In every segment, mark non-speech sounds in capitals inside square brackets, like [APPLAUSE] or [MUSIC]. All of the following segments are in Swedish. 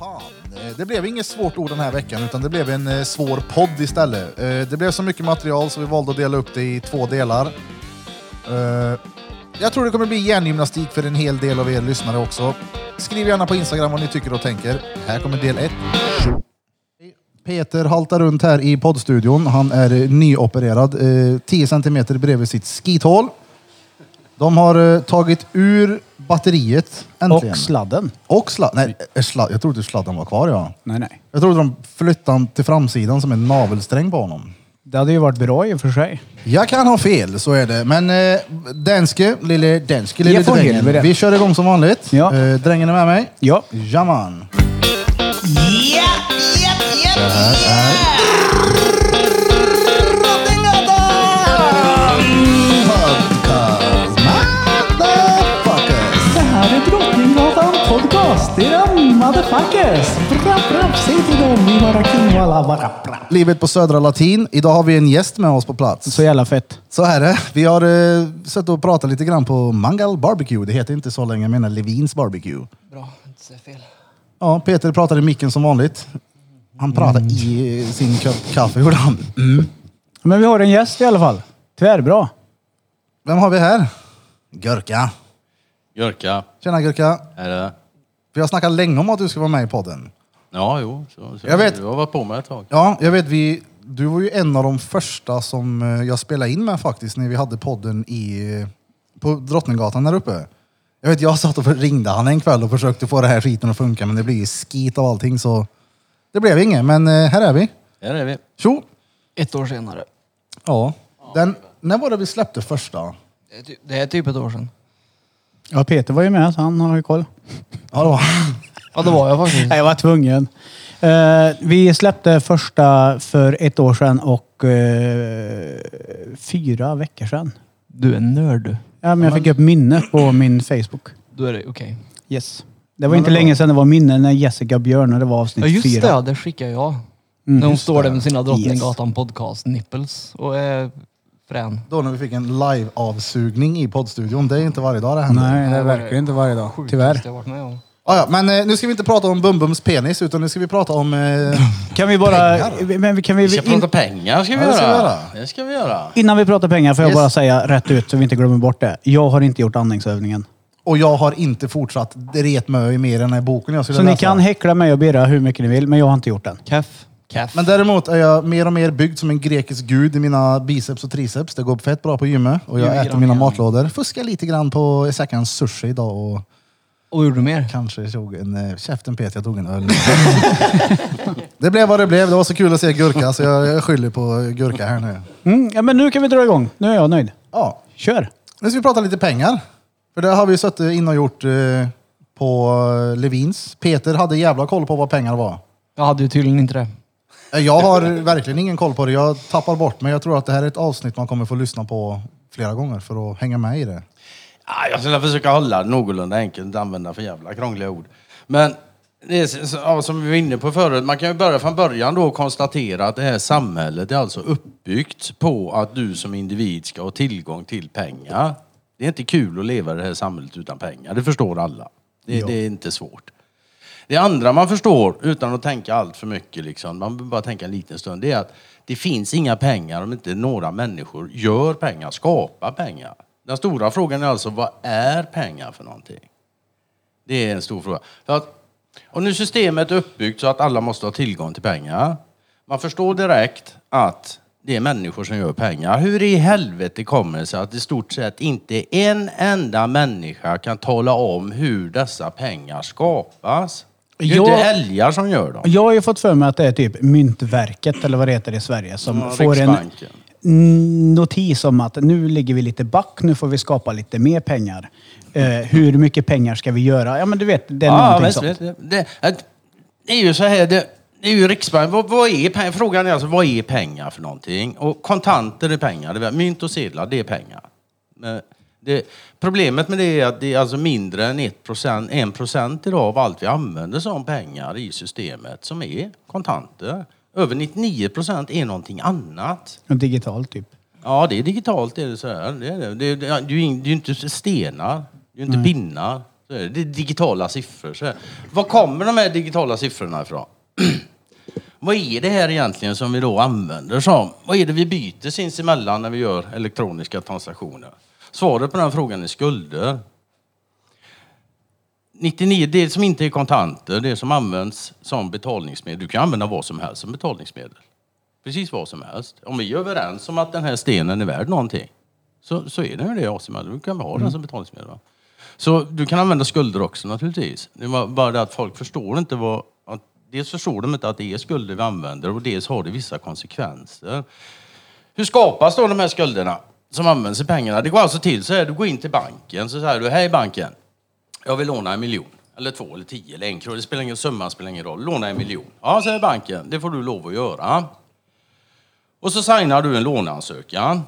Fan, eh, det blev inget svårt ord den här veckan utan det blev en eh, svår podd istället. Eh, det blev så mycket material så vi valde att dela upp det i två delar. Jag tror det kommer bli hjärngymnastik för en hel del av er lyssnare också. Skriv gärna på Instagram vad ni tycker och tänker. Här kommer del ett. Peter haltar runt här i poddstudion. Han är nyopererad, 10 centimeter bredvid sitt skithål. De har eh, tagit ur batteriet äntligen. Och sladden. Och sladd. Nej, eh, sladd. jag trodde sladden var kvar ja. Nej, nej. Jag trodde de flyttade den till framsidan som en navelsträng på honom. Det hade ju varit bra i och för sig. Jag kan ha fel, så är det. Men eh, Danske, lille Danske, lille Jag får drängen. helvete. Vi kör igång som vanligt. Ja. Eh, drängen är med mig. Ja. Jaman. Japp, japp, japp, Det Era motherfuckers. Brapp, brapp, säg till dem i våra Kingvalla. Brapp, brapp. Livet på Södra Latin. Idag har vi en gäst med oss på plats. Så jävla fett. Så är det. Vi har uh, suttit och pratat lite grann på Mangal Barbecue. Det heter inte så länge, jag menar Levins Barbecue. Bra, inte säga fel. Ja, Peter pratar i micken som vanligt. Han pratar i eh, sin kopp kaffe, gjorde han. Men vi har en gäst i alla fall. Tvärbra. Vem har vi här? Gurka. Gurka, Tjena Gurka. är det? Vi har snackat länge om att du ska vara med i podden. Ja, jo. Så, så. Jag vet. Du har varit på mig ett tag. Ja, jag vet. Vi, du var ju en av de första som eh, jag spelade in med faktiskt när vi hade podden i, eh, på Drottninggatan där uppe. Jag vet, jag satt och ringde han en kväll och försökte få det här skiten att funka men det blir ju skit av allting så det blev inget. Men eh, här är vi. Här är vi. Tjo! Ett år senare. Ja. Den, när var det vi släppte första? Det är, ty- det är typ ett år sedan. Ja, Peter var ju med så han har ju koll. Ja, det var. Ja, det var jag faktiskt. Nej, jag var tvungen. Eh, vi släppte första för ett år sedan och eh, fyra veckor sedan. Du är nörd. Ja, men jag fick upp minne på min Facebook. Då är det okej. Yes. Det var inte länge sedan det var minne när Jessica Björn, det var avsnitt Ja just fyra. det, ja, det skickar jag. när hon står där det. med sina Drottninggatan podcast nipples och är frän. Då när vi fick en live-avsugning i poddstudion. Det är inte varje dag det händer. Nej, det var verkar inte varje dag. Sjukaste Tyvärr. jag varit med om. Ah, ja, men eh, nu ska vi inte prata om Bumbums penis utan nu ska vi prata om... Eh, [LAUGHS] Kan vi bara... Men vi- kan vi, Vi ska in, prata pengar ska vi Ja, det ska vi göra. göra. Det ska vi göra. innan vi pratar pengar får jag Yes. bara säga rätt ut så vi inte glömmer bort det. Jag har inte gjort andningsövningen. och jag har inte fortsatt retmö i mer än den här boken jag skulle Så läsa. ni kan häckla mig och Birra hur mycket ni vill, men jag har inte gjort den. Keff. Keff. Men däremot är jag mer och mer byggd som en grekisk gud i mina biceps och triceps. Det går fett bra på gymmet och jag äter mina matlådor. Fuskar lite grann på, en sushi idag och Och gjorde du mer? kanske tog en, eh, käften pet, jag tog en öl. [LAUGHS] det blev vad det blev. Det var så kul att se Gurka så jag, jag skyller på Gurka här nu. Mm, ja, men nu kan vi dra igång. Nu är jag nöjd. Ja, Kör! Nu ska vi prata lite pengar. För det har vi suttit in och gjort eh, på eh, Levins. Peter hade jävla koll på vad pengar var. Jag hade ju tydligen inte det. Eh, Jag har verkligen ingen koll på det. Jag tappar bort mig. Jag tror att det här är ett avsnitt man kommer få lyssna på flera gånger för att hänga med i det. Ja, jag ska försöka hålla det någorlunda enkelt, använda för jävla krångliga ord. Men det är, ja, som vi var inne på förut, man kan ju börja från början då och konstatera att det här samhället är alltså uppbyggt på att du som individ ska ha tillgång till pengar. Det är inte kul att leva i det här samhället utan pengar, det förstår alla. Det, det är inte svårt. Det andra man förstår, utan att tänka allt för mycket, liksom, man behöver bara tänka en liten stund, det är att det finns inga pengar om inte några människor gör pengar, skapar pengar. Den stora frågan är alltså, vad är pengar för någonting? Det är en stor fråga. För att, och nu systemet är uppbyggt så att alla måste ha tillgång till pengar. Man förstår direkt att det är människor som gör pengar. Hur i helvete kommer det sig att i stort sett inte en enda människa kan tala om hur dessa pengar skapas? Det är ju Jag- inte älgar som gör dem. Jag har ju fått för mig att det är typ Myntverket, eller vad det heter i Sverige, som Ja, får en Riksbanken. notis om att nu ligger vi lite back, nu får vi skapa lite mer pengar. Eh, hur mycket pengar ska vi göra? Ja, men du vet, det är Ja, någonting visst, sånt. visst. Det, det, att- det är ju så här, det, det är ju Riksbanken. Vad, vad är pengar? Frågan är alltså, vad är pengar för någonting? Och kontanter är pengar. Det är, mynt och sedlar, det är pengar. Men det, problemet med det är att det är alltså mindre än 1 procent, 1 procent idag av allt vi använder som pengar i systemet som är kontanter. Över 99 procent är någonting annat. Digitalt typ. Ja, det är digitalt. Är det så här. Det är, det. Det, det, är, ju inte stenar, det är inte pinnar. Så är det. är digitala siffror. Så är det. Var kommer de här digitala siffrorna ifrån? [CLEARS THROAT] Vad är det här egentligen som vi då använder som? Vad är det vi byter sinsemellan när vi gör elektroniska transaktioner? Svaret på den frågan är skulder. 99, det som inte är kontanter, det som används som betalningsmedel. Du kan använda vad som helst som betalningsmedel. Precis vad som helst. Om vi är överens om att den här stenen är värd någonting, så, så är den ju det oss emellan. Du kan ha den som betalningsmedel. Va? Så du kan använda skulder också naturligtvis. Det var bara det att folk förstår inte vad... Att, dels förstår de inte att det är skulder vi använder och dels har det vissa konsekvenser. Hur skapas då de här skulderna som används i pengarna? Det går alltså till så här, du går in till banken så säger du, hej banken, jag vill låna en miljon. Eller två, eller tio, eller en krona. Det spelar ingen summa, spelar ingen roll. Låna en miljon. Ja, säger banken, det får du lov att göra. Och så signar du en låneansökan.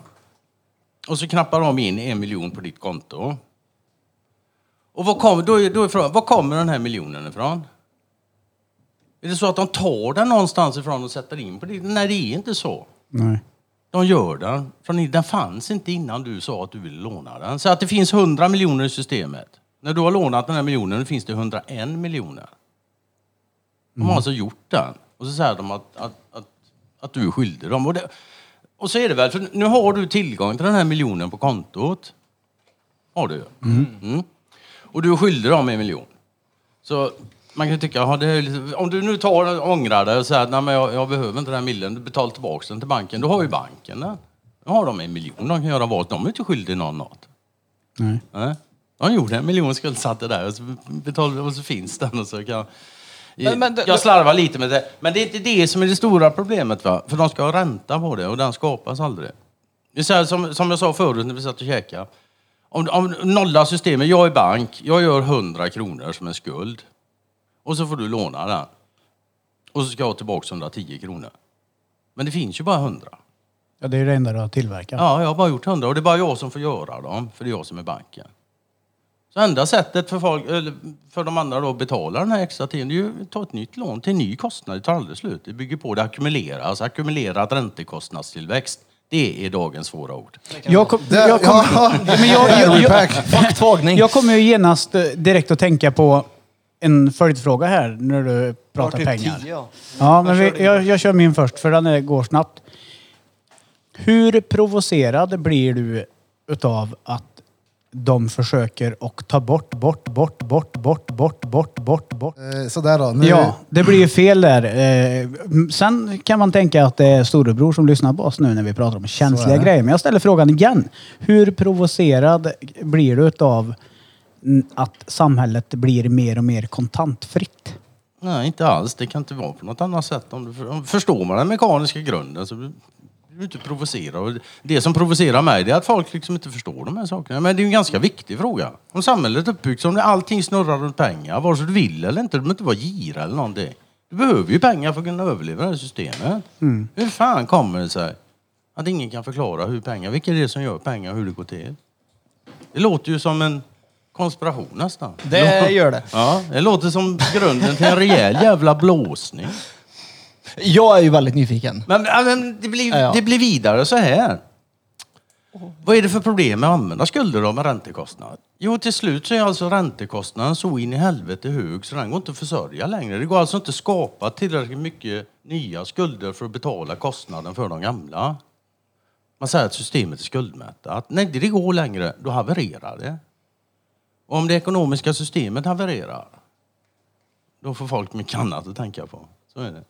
Och så knappar de in en miljon på ditt konto. Och vad kommer, då är, då är frågan, var kommer den här miljonen ifrån? Är det så att de tar den någonstans ifrån och sätter in på ditt? Nej, det är inte så. Nej. De gör den. Den fanns inte innan du sa att du ville låna den. Så att det finns 100 miljoner i systemet. När du har lånat den här miljonen finns det 101 miljoner. De har alltså gjort den. Och så säger de att, att, att, att du är skyldig dem. Och, det, och så är det väl, för nu har du tillgång till den här miljonen på kontot. Har du ju. Mm. Och du är skyldig dem en miljon. Så man kan ju tycka, ja, det är lite, om du nu tar och ångrar dig och säger att Nej, men jag, jag behöver inte den här miljonen, du betalar tillbaka den till banken. Då har ju banken den. Nu har de en miljon, de kan göra vad De är inte skyldiga någon något. Nej. Nej. De gjorde en miljon skuldsatte där och så, betalade, och så finns den. Och så kan, Men- men jag slarvar lite med det. Men det är inte det som är det stora problemet. Va? För de ska ha ränta på det och den skapas aldrig. Det är så här, som, som jag sa förut när vi satt och käkade. Om, om nolla systemet, jag är bank, jag gör 100 kronor som en skuld. Och så får du låna den. Och så ska jag ha tillbaka 110 kronor. Men det finns ju bara 100. Ja, det är det enda du har tillverkat. Ja, jag har bara gjort 100 och det är bara jag som får göra dem, för det är jag som är banken. Så enda sättet för, folk, för de andra då att betala den här extra tiden, det är ju att ta ett nytt lån till en ny kostnad. Det tar aldrig slut. Det bygger på, det ackumuleras. Ackumulerad räntekostnadstillväxt. Det är dagens svåra ord. Jag, kom, jag, kom, [LAUGHS] men jag, jag, jag. Fakttagning. jag kommer ju genast eh, direkt att tänka på en följdfråga här när du pratar typ pengar. tio, ja. Ja, men Jag vi, jag, jag kör min först för den är, går snabbt. Hur provocerad blir du utav att de försöker och ta bort, bort, bort, bort, bort, bort, bort, bort, bort? Eh, Sådär då. Nu, Ja, det blir ju fel där. Eh, sen kan man tänka att det är storebror som lyssnar på oss nu när vi pratar om känsliga grejer. Men jag ställer frågan igen. Hur provocerad blir du utav mm, att samhället blir mer och mer kontantfritt? Nej, inte alls. Det kan inte vara på något annat sätt. Om du, för- om, förstår man den mekaniska grunden så blir du inte provocerad. Det som provocerar mig det är att folk liksom inte förstår de här sakerna. Men det är ju en ganska viktig fråga. Om samhället är uppbyggt som det allting snurrar runt pengar, vare sig du vill eller inte, du behöver inte vara gira eller någonting. Du behöver ju pengar för att kunna överleva det här systemet. Hur fan kommer det sig att ingen kan förklara hur pengar, vilka är det som gör pengar och hur det går till? Det låter ju som en konspiration nästan. Det gör det. Ja, det låter som grunden till en rejäl jävla blåsning. Jag är ju väldigt nyfiken. Men, men det, blir, Ja, ja. det blir vidare så här. Vad är det för problem med att använda skulder då med räntekostnad? Jo, till slut så är alltså räntekostnaden så in i helvete hög så den går inte att försörja längre. Det går alltså inte att skapa tillräckligt mycket nya skulder för att betala kostnaden för de gamla. Man säger att systemet är skuldmättat. Nej, det går längre, då havererar det. Och om det ekonomiska systemet havererar, då får folk mycket annat att tänka på. Så är det.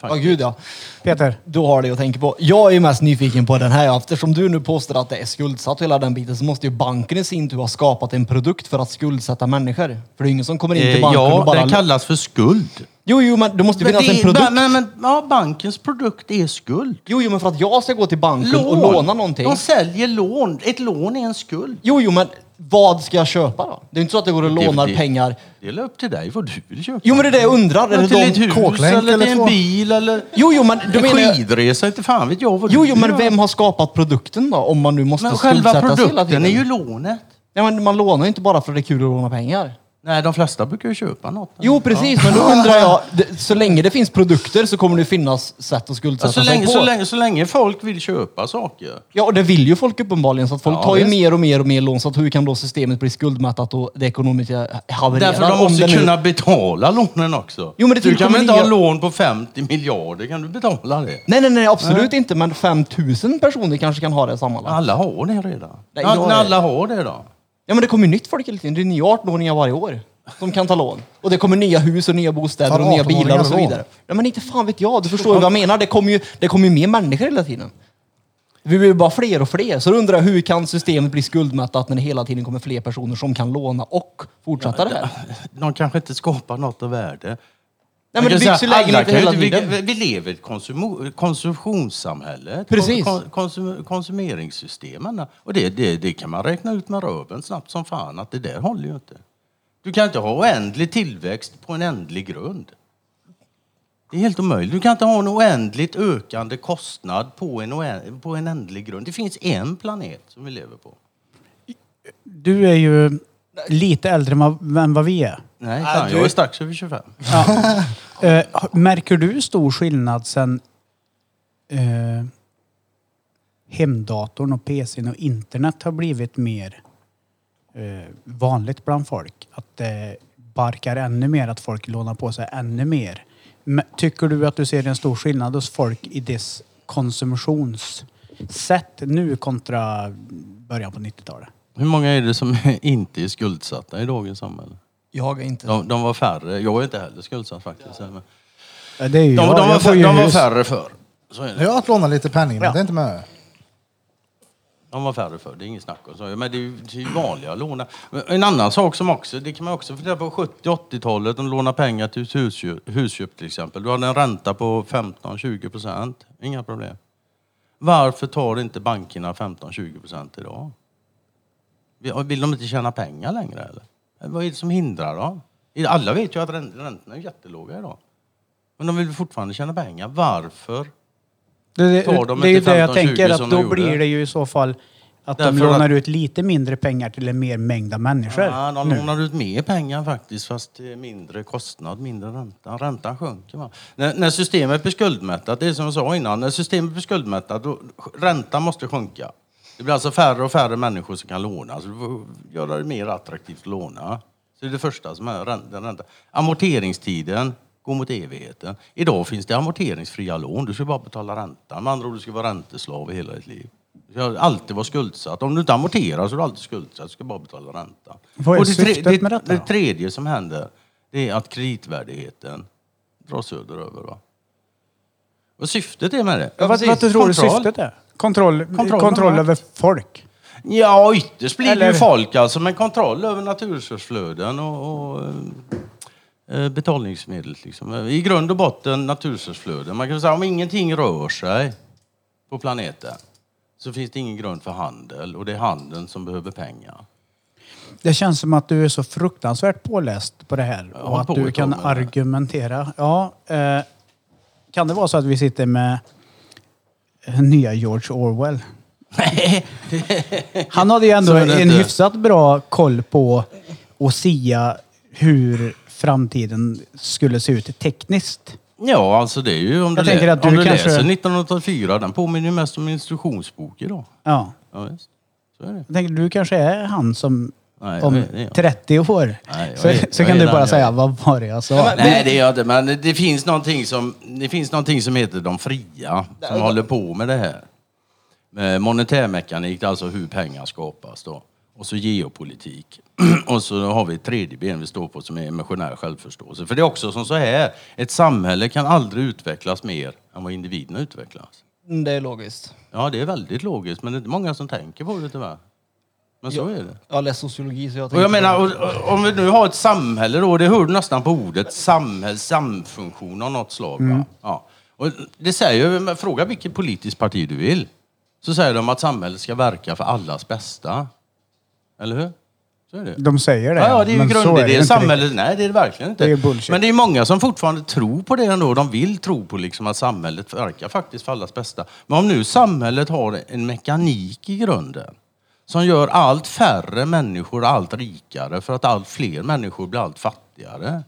Ja, gud ja. Peter? Du har det att tänka på. Jag är mest nyfiken på den här. Eftersom du nu påstår att det är skuldsatt och hela den biten så måste ju banken i sin tur ha skapat en produkt för att skuldsätta människor. För det är ingen som kommer in till Eh, banken ja, och bara... den kallas för skuld. Jo, jo, men det måste ju Men, finnas det, en produkt. men, men, ja, bankens produkt är skuld. Jo, jo, men för att jag ska gå till banken och låna någonting. De säljer lån. Ett lån är en skuld. Jo, jo, men vad ska jag köpa då? Det är inte så att jag går och lånar det, pengar. Det är upp till dig vad du vill köpa. Jo, men det är det jag undrar. Är det till de... ett hus kåklänk eller eller till en bil eller Jo, jo, men då en menar jag... skidresa. Inte fan vet jag vad Jo, du jo, vill men göra. vem har skapat produkten då? Om man nu måste Men själva skuldsätta sig hela produkten tiden. är ju lånet. Ja, men man lånar ju inte bara för att det är kul att låna pengar. Nej, de flesta brukar ju köpa något. Jo precis, men då undrar jag, [LAUGHS] det, så länge det finns produkter så kommer det finnas sätt att Ja, skuldsätta så, sig länge, på. så, länge, så länge folk vill köpa saker. Ja, och det vill ju folk uppenbarligen. Så att folk Ja, tar ju visst. mer och mer och mer lån. Så att hur kan då systemet bli skuldmättat och det ekonomiska havererar? Därför de måste nu- kunna betala lånen också. Jo, men det du kan tillkommer väl inte ha nya- lån på 50 miljarder? Kan du betala det? Nej, nej, nej, absolut inte. Men 5000 personer kanske kan ha det sammanlagt. Alla har det redan. Nej, ja, jag när är- alla har det då? Ja, men det kommer ju nytt folk hela tiden. Det är nya 18-åringar varje år som kan ta lån. Och det kommer nya hus och nya bostäder och nya bilar och så 18-åringar lån? vidare. Ja, men inte fan vet jag. Du förstår ju vad jag menar. Det kommer ju, det kommer ju mer människor hela tiden. Vi blir bara fler och fler. Så då undrar jag hur kan systemet bli skuldmättat när det hela tiden kommer fler personer som kan låna och fortsätta det här? De kanske inte skapar något av värde. Nej, men det byggs ju lägenheter hela tiden. Vi, vi lever i ett konsum, konsumtionssamhälle. Precis. kon- Konsum, konsumeringssystemen. Och det, det, det kan man räkna ut med röven snabbt som fan att det där håller ju inte. Du kan inte ha oändlig tillväxt på en ändlig grund. Det är helt omöjligt. Du kan inte ha en oändligt ökande kostnad på en, på en ändlig grund. Det finns en planet som vi lever på. Du är ju lite äldre än vad, än vad vi är. Nej, fan, du- jag är strax över 25. [LAUGHS] Eh, märker du stor skillnad sen eh, hemdatorn och PCn och internet har blivit mer eh, vanligt bland folk? Att det barkar ännu mer, att folk lånar på sig ännu mer. Men Tycker du att du ser en stor skillnad hos folk i dess konsumtionssätt nu kontra början på 90-talet? Hur många är det som [LAUGHS] inte är skuldsatta i dagens samhälle? Jag är inte... De, de var färre. Jag är inte heller skuldsatt faktiskt. Men Ja, Det är ju de, jag. de, var, jag får fär- ju de var färre förr. Så är det. Jag har att låna lite penning, men Ja. det är inte med. De var färre förr, det är inget snack om så. Men det är ju det är ju vanliga låna. Men En annan sak som också, det kan man också fundera på 70-80-talet, de lånade pengar till husköp, husköp till exempel. Du hade en ränta på 15-20 procent, inga problem. Varför tar inte bankerna 15-20 procent idag? Vill de inte tjäna pengar längre eller? Vad är det som hindrar dem? Alla vet ju att ränt- räntorna är jättelåga idag. Men de vill fortfarande tjäna pengar. Varför? Det, tar de det inte det jag 15-20 tänker, att då de gjorde? blir det ju i så fall att de Därför lånar att- ut lite mindre pengar till en mer mängd av människor. Ja, de nu. lånar ut mer pengar faktiskt fast till mindre kostnad, mindre ränta. Räntan sjunker. Va? När, när systemet blir skuldmättat, det är som jag sa innan, när systemet blir skuldmättat, då, räntan måste sjunka. Det blir alltså färre och färre människor som kan låna, så du får göra det mer attraktivt att låna. Så det är det första som är ränta. ränta. Amorteringstiden går mot evigheten. Idag finns det amorteringsfria lån, du ska bara betala räntan. Med andra ord, du ska vara ränteslav i hela ditt liv. Du ska alltid vara skuldsatt. Om du inte amorterar så är du alltid skuldsatt. Du ska bara betala räntan. Vad är Och det, syftet det, med detta det då? tredje som händer, det är att kreditvärdigheten dras söderöver. Va? Och syftet är med det? vad, vad tror du syftet är? Kontroll, Kontroll kontroll, över folk? Ja, ytterst blir det Eller- ju folk alltså, men kontroll över naturresursflöden och, och eh, betalningsmedel. Liksom. I grund och botten naturresursflöden. Man kan säga om ingenting rör sig på planeten så finns det ingen grund för handel och det är handeln som behöver pengar. Det känns som att du är så fruktansvärt påläst på det här och att du kan det. argumentera. Ja, eh, kan det vara så att vi sitter med nya George Orwell? Han hade ju ändå Så är det en inte. hyfsat bra koll på att sia hur framtiden skulle se ut tekniskt. Ja, alltså det är ju om du, Jag tänker lä- att du om du kanske- läser 1984, den påminner ju mest om en instruktionsbok idag. Ja. Ja, visst. Så är det. Jag tänker, du kanske är han som Nej, om jag är- det är jag. 30 år. Nej, jag så, är- så jag kan du bara jag säga, vad var det jag sa? Nej, det gör det. Men det finns någonting som, det finns någonting som heter de fria, som håller på med det här. Med monetärmekanik, alltså hur pengar skapas då. Och så geopolitik. [CLEARS THROAT] Och så har vi ett tredje ben vi står på som är emotionell självförståelse. För det är också som så här, ett samhälle kan aldrig utvecklas mer än vad individen utvecklas. Mm, Det är logiskt. Ja, det är väldigt logiskt, men det är inte många som tänker på det tyvärr. Men så är det. Jag har läst sociologi så jag Och tänkte... jag menar, och- och- om vi nu har ett samhälle då, det hör du nästan på ordet, samhäll, samfunktion av något slag. Va? Ja. Och det säger ju, men fråga vilket politiskt parti du vill, så säger de att samhället ska verka för allas bästa. Eller hur? Så är det. De säger det. Ja, ja, det är ju men så grundidén. inte Samhället, nej det är det verkligen inte. Det är bullshit. Men det är många som fortfarande tror på det ändå. De vill tro på liksom att samhället verkar faktiskt för allas bästa. Men om nu samhället har en mekanik i grunden som gör allt färre människor allt rikare för att allt fler människor blir allt fattigare.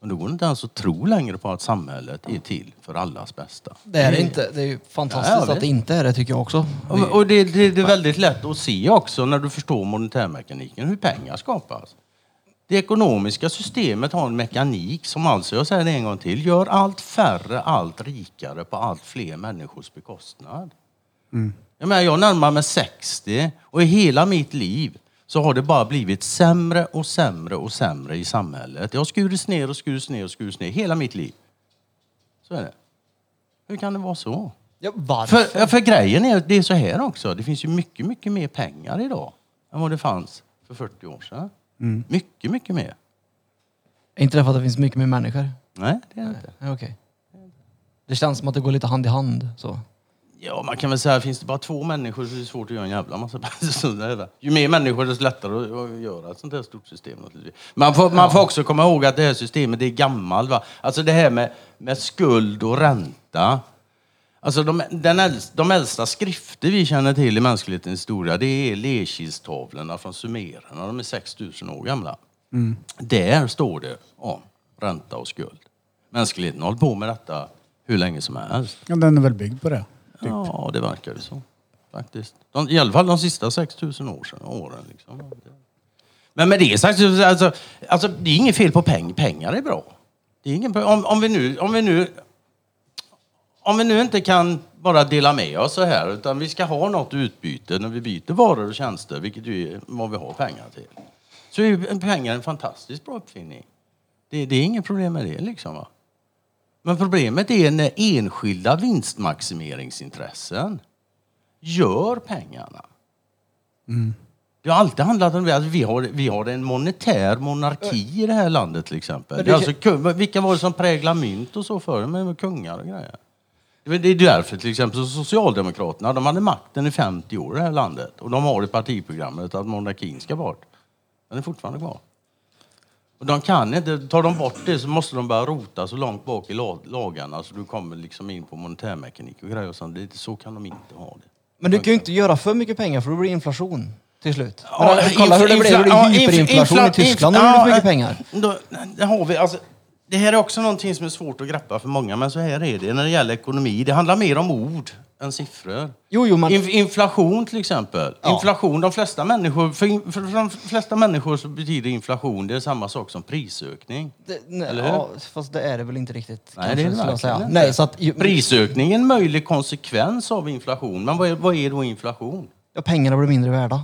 Och då går det inte ens att tro längre på att samhället är till för allas bästa. Det är det inte. Det är ju fantastiskt Ja, jag vet. att det inte är det tycker jag också. Och, och det, det, det är väldigt lätt att se också när du förstår monetärmekaniken hur pengar skapas. Det ekonomiska systemet har en mekanik som alltså, jag säger det en gång till, gör allt färre allt rikare på allt fler människors bekostnad. Jag, menar, jag närmar mig 60 och i hela mitt liv så har det bara blivit sämre och sämre och sämre i samhället. Det har skurits ner och skurits ner och skurits ner hela mitt liv. Så är det. Hur kan det vara så? Ja, varför? För, för grejen är att det är så här också. Det finns ju mycket, mycket mer pengar idag än vad det fanns för 40 år sedan. Mycket, mycket mer. Är inte det för att det finns mycket mer människor? Nej, det är det inte. Ja, Okej. Det känns som att det går lite hand i hand. Så. Ja, man kan väl säga, finns det bara två människor så är det svårt att göra en jävla massa [LAUGHS] det. Ju mer människor desto lättare att, göra ett sånt här stort system. Man får, man får också komma ihåg att det här systemet det är gammalt. Va? Alltså det här med, med skuld och ränta. Alltså de, den äldsta, de äldsta skrifter vi känner till i mänsklighetens historia det är lerkilstavlorna från sumererna. De är 6000 år gamla. Där står det om ränta och skuld. Mänskligheten har hållit på med detta hur länge som helst. Ja, den är väl byggd på det. Typ. Ja, det verkar ju så. Faktiskt. De, I alla fall de sista 6000 år sedan, åren. Liksom. Men med det sagt, alltså, alltså, det är inget fel på pengar. Pengar är bra. Det är ingen, om, om, vi nu, om, vi nu, om vi nu inte kan bara dela med oss så här, utan vi ska ha något utbyte när vi byter varor och tjänster, vilket ju är vad vi har pengar till. Så är pengar en fantastiskt bra uppfinning. Det, det är inget problem med det liksom. Va? Men problemet är när enskilda vinstmaximeringsintressen gör pengarna. Det har alltid handlat om. Alltså, vi, har, vi har en monetär monarki i det här landet till exempel. Det är alltså, vilka var det som präglade mynt och så förr? Med kungar och grejer. Det är- därför till exempel Socialdemokraterna, de hade makten i 50 år i det här landet. Och de har i partiprogrammet att monarkin ska bort. Den är fortfarande kvar. Och de kan inte, tar de bort det så måste de börja rota så långt bak i la- lagarna så du kommer liksom in på monetärmekanik och grejer och sånt. Det, så kan de inte ha det. Men du kan ju inte göra för mycket pengar för då blir det inflation till slut. Ja, Men, kolla hur det blev. Det blev hyperinflation infla- i Tyskland ja, mycket pengar. Då, har vi, alltså, det här är också någonting som är svårt att greppa för många, men så här är det när det gäller ekonomi. Det handlar mer om ord än siffror. Jo, jo. Inf- inflation till exempel. Ja. Inflation, de flesta människor, för, för de flesta människor så betyder inflation det är samma sak som prisökning. Det, nej, Eller hur? ja, fast det är det väl inte riktigt. Nej, kanske, det är det säga. inte. Nej, så att, ju- Prisökning är en möjlig konsekvens av inflation. Men vad är, vad är då inflation? ja, pengarna blir mindre värda.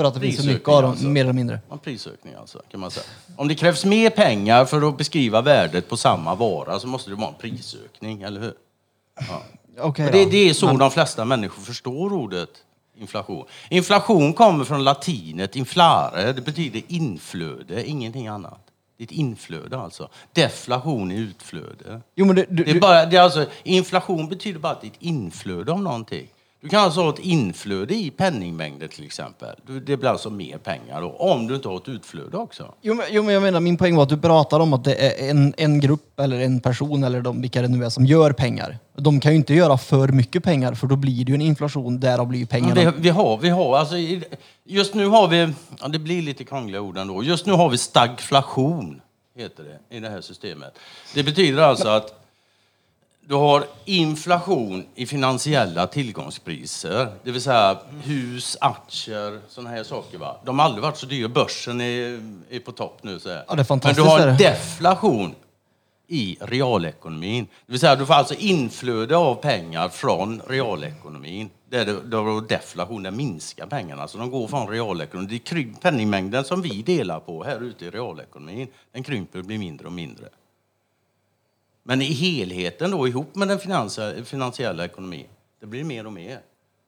För att det finns så mycket av dem, alltså. mer eller mindre. En prisökning alltså, kan man säga. Om det krävs mer pengar för att beskriva värdet på samma vara så måste det vara en prisökning, eller hur? [LAUGHS] Okej Och det, då. det är så de flesta människor förstår ordet inflation. Inflation kommer från latinet inflare, det betyder inflöde, ingenting annat. Det är ett inflöde alltså. Deflation är utflöde. Jo, men det, du, Det är du, bara, det är alltså, inflation betyder bara att det är ett inflöde av någonting. Du kan alltså ha ett inflöde i penningmängder till exempel. Det blir alltså mer pengar då, om du inte har ett utflöde också. jo, men, jo, men jag menar, min poäng var att du pratar om att det är en, en grupp eller en person eller de, vilka det nu är som gör pengar. De kan ju inte göra för mycket pengar för då blir det ju en inflation, därav blir ju Men pengarna... vi, vi har, vi har, alltså, just nu har vi, ja, det blir lite krångliga ord ändå. Just nu har vi stagflation, heter det, i det här systemet. Det betyder alltså att du har inflation i finansiella tillgångspriser. Det vill säga hus, aktier, sådana här saker. Va? De har aldrig varit så dyra. Börsen är, är på topp nu. Så här. Ja, det är fantastiskt, Men du har deflation i realekonomin. Det vill säga du får alltså inflöde av pengar från realekonomin. Där det, det är deflation, där minskar pengarna. Så de går från realekonomin. Det är kry- penningmängden som vi delar på här ute i realekonomin, den krymper och blir mindre och mindre. Men i helheten då, ihop med den finansiella ekonomin, det blir mer och mer.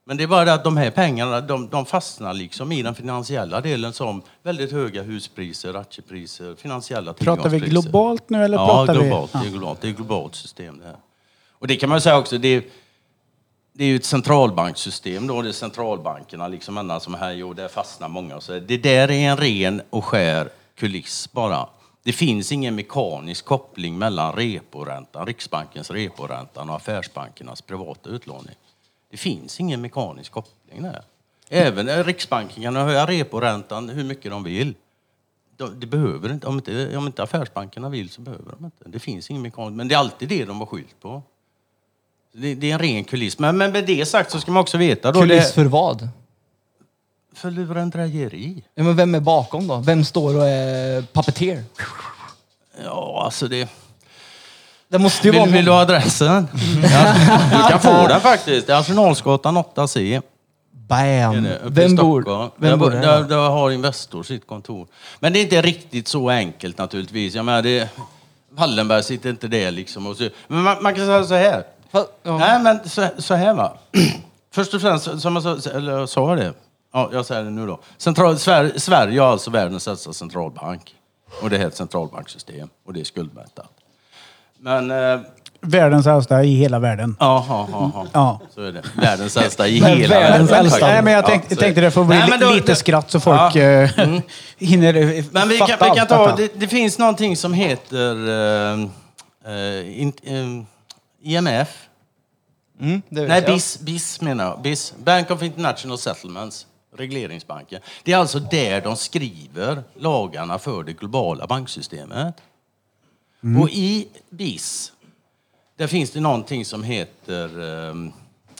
Men det är bara det att de här pengarna, de, de fastnar liksom i den finansiella delen som väldigt höga huspriser, aktiepriser, finansiella Pratar vi tillgångspriser. globalt nu eller ja, pratar globalt, vi... Det är globalt. Det är ett globalt system det här. Och det kan man säga också, det är, det är ju ett centralbankssystem då, det är centralbankerna liksom ända som här, och där fastnar många. Så det där är en ren och skär kuliss bara. Det finns ingen mekanisk koppling mellan reporäntan, Riksbankens reporänta och affärsbankernas privata utlåning. Det finns ingen mekanisk koppling där. Även Riksbanken kan höja reporäntan hur mycket de vill. De, det behöver inte, om inte, om inte affärsbankerna vill så behöver de inte. Det finns ingen mekanisk, men det är alltid det de har skylt på. Det, det är en ren kuliss. Men, men med det sagt så ska man också veta då... Kuliss det, för vad? För lurendrejeri. Ja, men vem är bakom då? Vem står och är puppeteer? Ja, alltså det... Det måste ju Vill, vara vill du ha adressen? ja, du kan få den faktiskt. Det är Arsenalsgatan 8C. Bam! Vem bor, vem bor där, där? där har Investor sitt kontor. Men det är inte riktigt så enkelt naturligtvis. Jag menar, det, Wallenberg sitter inte där liksom. Och så, men man, man kan säga så här. Ja. Nej, men så, så här va. [CLEARS THROAT] Först och främst, som jag sa, eller jag sa det. Ja, jag säger det nu då. Central, Sverige, Sverige har alltså världens äldsta centralbank. Och det är ett centralbanksystem. Och det är skuldmättat. Men... Eh, Världens äldsta i hela världen. Ja, ja, ja, ja. Ja. Så är det. Världens äldsta i Men hela världens världen. äldsta. Nej, men jag Ja, tänkte, så är tänkte det får bli Nej, men då- lite skratt så folk Ja. eh, hinner eh, Men vi fatta kan, vi kan ta, det, det finns någonting som heter eh, eh, in, eh, IMF. Mm, Nej. BIS, BIS menar jag. BIS, Bank of International Settlements. Regleringsbanken. Det är alltså där de skriver lagarna för det globala banksystemet. Och i BIS, där finns det någonting som heter, eh,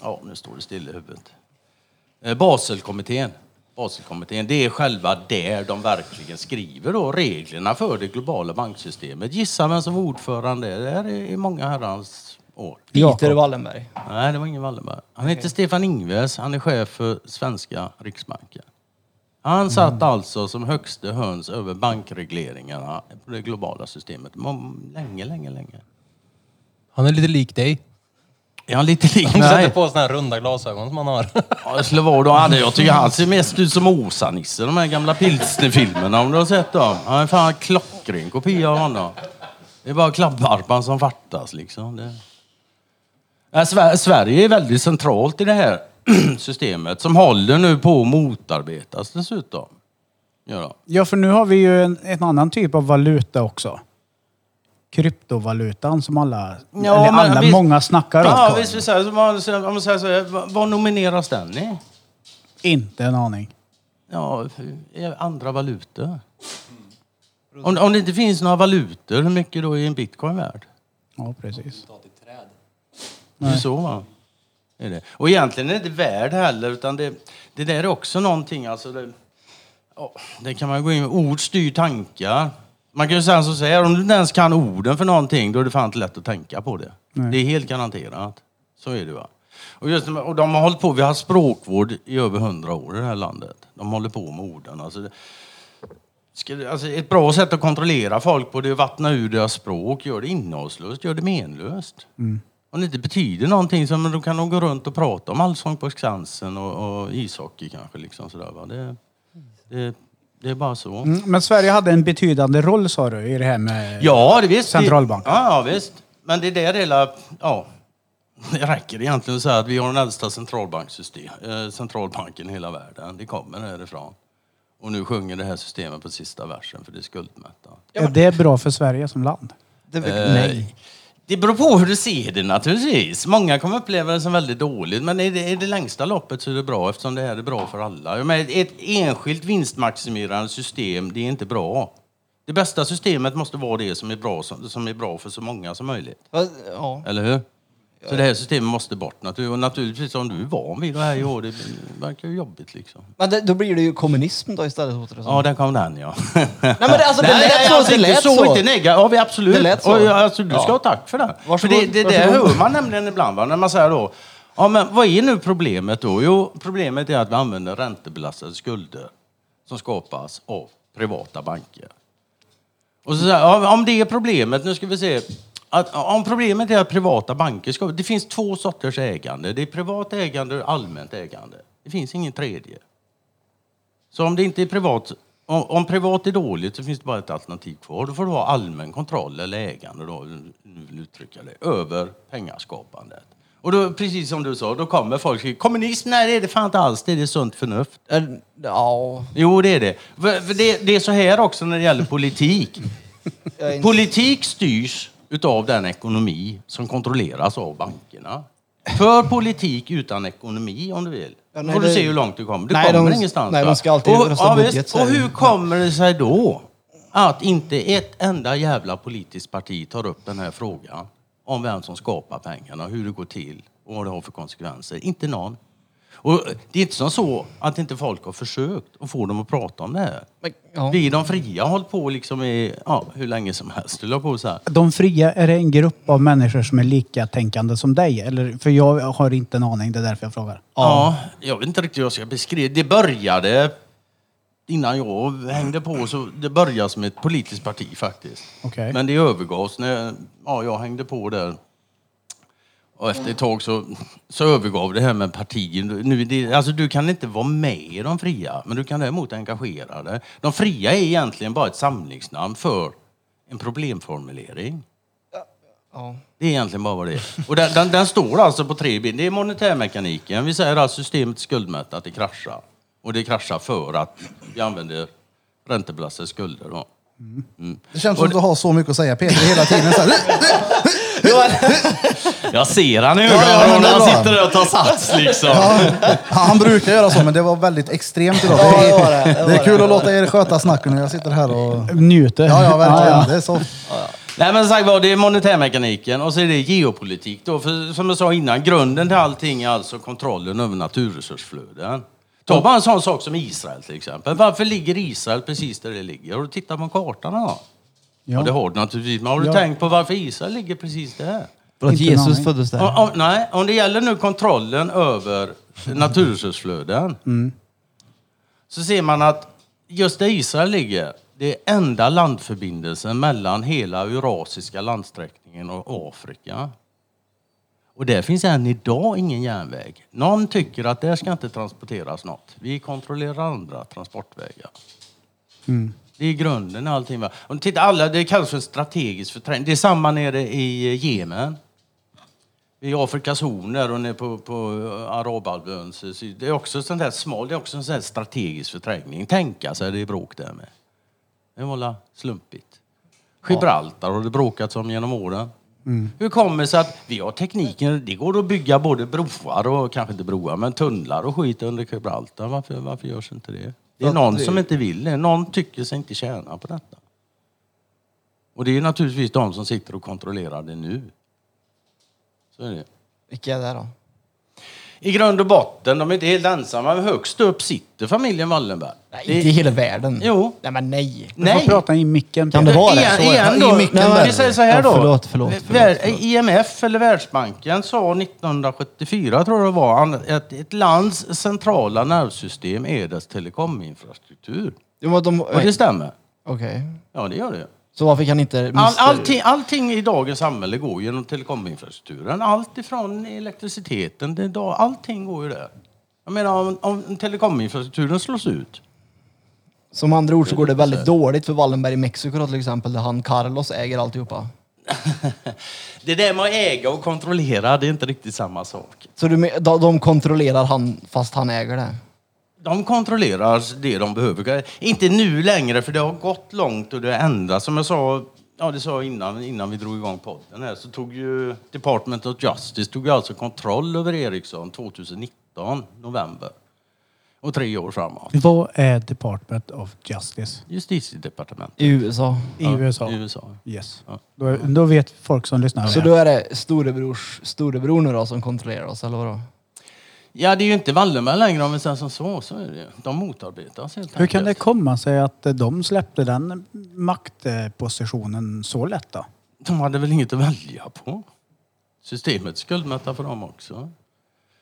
ja nu står det still i huvudet. Eh, Baselkommittén. Baselkommittén, det är själva där de verkligen skriver då reglerna för det globala banksystemet. Gissa vem som var ordförande? Det är i många herrans år. Peter Wallenberg. Nej, det var ingen Wallenberg. Han heter Stefan Ingves. Han är chef för svenska Riksbanken. Han satt alltså som högste höns över bankregleringarna på det globala systemet. Må- Länge, länge, länge. Han är lite lik dig. Är han lite lik [LAUGHS] Han sätter mig? på såna här runda glasögon som han har. Ja, det skulle vara då. hade- Jag tycker han ser mest ut som Åsa-Nisse, de här gamla pilsnerfilmerna om du har sett dem. Han är fan en klockren kopia av honom. Det är bara klappvarpan som fattas liksom. Det... Sver- Sverige är väldigt centralt i det här [CLEARS THROAT] systemet som håller nu på att motarbetas dessutom. Ja. Ja, för nu har vi ju en, en annan typ av valuta också. Kryptovalutan som alla, Ja, eller men alla visst- många snackar Ja, om. visst, visst, om man säger om man säger så här, vad- vad nomineras den i? Inte en aning. Ja, i andra valutor. Om, om det inte finns några valutor, hur mycket då är en bitcoin värd? Ja, precis. Det är så va? Är det. Och egentligen är det inte värd heller, utan det, det där är också någonting, alltså det, ja, det kan man gå in med. Ord styr tankar. Man kan ju säga så här, om du inte ens kan orden för någonting, då är det fan inte lätt att tänka på det. Nej. Det är helt garanterat. Så är det va. Och, just, och de har hållit på, vi har språkvård i över hundra år i det här landet. De håller på med orden. Alltså, det, Ska, det- alltså ett bra sätt att kontrollera folk på det är att vattna ur deras språk, gör det innehållslöst, gör det menlöst. Om det inte betyder någonting så men då kan de gå runt och prata om Allsång på Skansen och, och ishockey kanske. Liksom sådär, va? Det, det, det är bara så. Mm, Men Sverige hade en betydande roll sa du i det här med... Ja, det visst. Centralbank. Det, ja, ja, visst. Men det är där hela... Ja, [LAUGHS] det räcker egentligen att säga att vi har den äldsta centralbanksystem, eh, centralbanken i hela världen. Det kommer härifrån. Och nu sjunger det här systemet på sista versen för det är skuldmättat. Är det bra för Sverige som land? Det, Eh, nej. Det beror på hur du ser det naturligtvis. Många kommer uppleva det som väldigt dåligt, men i det, i det längsta loppet så är det bra eftersom det här är bra för alla. Menar, ett enskilt vinstmaximerande system, det är inte bra. Det bästa systemet måste vara det som är bra, som, som är bra för så många som möjligt. Ja. Eller hur? Så det här systemet måste bort. Natur- Och naturligtvis om du är van vid det här i år, det verkar ju jobbigt liksom. Men det, då blir det ju kommunism då istället. låter det som. Ja, där kom den ja. Nej men det, alltså, det Nej, lät så. alltså, det lät så. så. Inte nega. Ja, vi absolut. Det lät så. Och, alltså, du ska ha tack för det. För Varsågod, det, det där varsågod. hör man nämligen ibland. Va? När man säger då, ja men vad är nu problemet då? Jo, problemet är att vi använder räntebelastade skulder som skapas av privata banker. Och så säger om det är problemet, nu ska vi se. Att, om problemet är att privata banker ska... Det finns två sorters ägande. Det är privat ägande och allmänt ägande. Det finns ingen tredje. Så om det inte är privat, om, om privat är dåligt så finns det bara ett alternativ kvar. Då får du ha allmän kontroll eller ägande då, vill uttrycka det, över pengaskapandet. Och då, precis som du sa, då kommer folk säger kommunism, nej det är det fan inte alls, det är det sunt förnuft. Ja. Jo, det är det. För, för det. Det är så här också när det gäller politik. Politik styrs utav den ekonomi som kontrolleras av bankerna. För politik utan ekonomi, om du vill, Ja, nej, får du det- se hur långt du kommer. Du Nej, kommer de- ingenstans. nej, de ska alltid och, ja, budget, Och hur kommer det sig då att inte ett enda jävla politiskt parti tar upp den här frågan om vem som skapar pengarna, hur det går till och vad det har för konsekvenser? Inte någon. Och det är inte som så att inte folk har försökt att få dem att prata om det här. Men, ja. Vi de fria har hållit på liksom i, ja, hur länge som helst, jag på så här. De fria, är det en grupp av människor som är lika tänkande som dig? Eller, för jag har inte en aning, det är därför jag frågar. Ja, jag vet inte riktigt hur jag ska beskriva det. började innan jag hängde på, så det började som ett politiskt parti faktiskt. Okej. Men det övergavs när ja, jag hängde på där. Och efter ett tag så, så övergav det här med parti. Nu, det, alltså du kan inte vara med i de fria, men du kan däremot engagera dig. De fria är egentligen bara ett samlingsnamn för en problemformulering. Ja. Det är egentligen bara vad det är. Och den, den, den står alltså på tre ben. Det är monetärmekaniken. Vi säger att systemet är skuldmättat, det kraschar. Och det kraschar för att vi använder räntebelastade skulder. Då. Mm. Det känns som att du har så mycket att säga Peter hela tiden. Så här, [LAUGHS] [LAUGHS] Jag ser han i ja, ögonen det när är han bra. sitter där och tar sats liksom. ja, han brukar göra så, men det var väldigt extremt idag. Det det var det. är, Det var det är kul det. att låta er sköta snacken och jag sitter här och... Njuter. Ja, ja, verkligen. Ja, Det är så... Nej men sagt var, det är monetärmekaniken och så är det geopolitik då. För som jag sa innan, grunden till allting är alltså kontrollen över naturresursflöden. Ta bara en sån sak som Israel till exempel. Varför ligger Israel precis där det ligger? Har du tittat på kartan då? Ja. det har du naturligtvis. Men har du Ja. tänkt på varför Israel ligger precis där? För att Inte en Jesus aning. föddes där. Om, om, nej, om det gäller nu kontrollen över naturresursflöden så ser man att just där Israel ligger, det är enda landförbindelsen mellan hela eurasiska landsträckningen och Afrika. Och där finns än idag ingen järnväg. Någon tycker att där ska inte transporteras något. Vi kontrollerar andra transportvägar. Det är grunden allting. Va? Och titta, alla, det kallas för strategisk förträngning. Det är samma nere i Jemen. I Afrikas horn där och nere på, på Arabhalvöns syd. Det är också sånt där smal, det är också en sån strategisk förträngning. Tänka sig det är bråk där med. Det var slumpigt. Gibraltar har det bråkats om genom åren. Hur kommer det sig att vi har tekniken, det går att bygga både broar och, kanske inte broar, men tunnlar och skit under Gibraltar. Varför, varför görs inte det? Det är att någon det- som inte vill det. Någon tycker sig inte tjäna på detta. Och det är naturligtvis de som sitter och kontrollerar det nu. Så är det. Vilka är det då? I grund och botten, de är inte helt ensamma, men högst upp sitter familjen Wallenberg. Nej, Det- inte i hela världen. Jo. Nej men nej. Du får Nej. prata i micken. Kan det vara det? Igen, då. I micken Nej, men vi säger så här Ja, då. förlåt, förlåt, förlåt, Vär- förlåt. IMF eller Världsbanken sa 1974, tror jag det var, att ett lands centrala nervsystem är dess telekominfrastruktur. Jo, men de... Och det stämmer. Okej. Ja, det gör det. Så varför kan inte... All, allting, allting i dagens samhälle går genom telekominfrastrukturen. Allt ifrån elektriciteten, det, allting går ju där. Jag menar, om, om telekominfrastrukturen slås ut, Som andra ord så går det väldigt dåligt för Wallenberg i Mexiko till exempel, där han Carlos äger alltihopa. [LAUGHS] det där med att äga och kontrollera, det är inte riktigt samma sak. Så du, de kontrollerar han fast han äger det? De kontrollerar det de behöver. Inte nu längre, för det har gått långt och det har ändrats. Som jag sa, ja, det sa innan, innan vi drog igång podden här, så tog ju Department of Justice tog ju alltså kontroll över Ericsson 2019, november. Och tre år framåt. Vad är Department of Justice Justitiedepartementet. I USA. i Ja, USA? I USA. Yes. Ja. Då, då vet folk som lyssnar. Så då är det storebrors storebror nu då som kontrollerar oss, eller vadå? Ja, det är ju inte Wallenberg längre om vi säger som så. så är det. ju. De motarbetas helt Hur kan det komma sig att eh, de släppte den maktpositionen så lätt då? De hade väl inget att välja på? Systemet skuldmättar för dem också.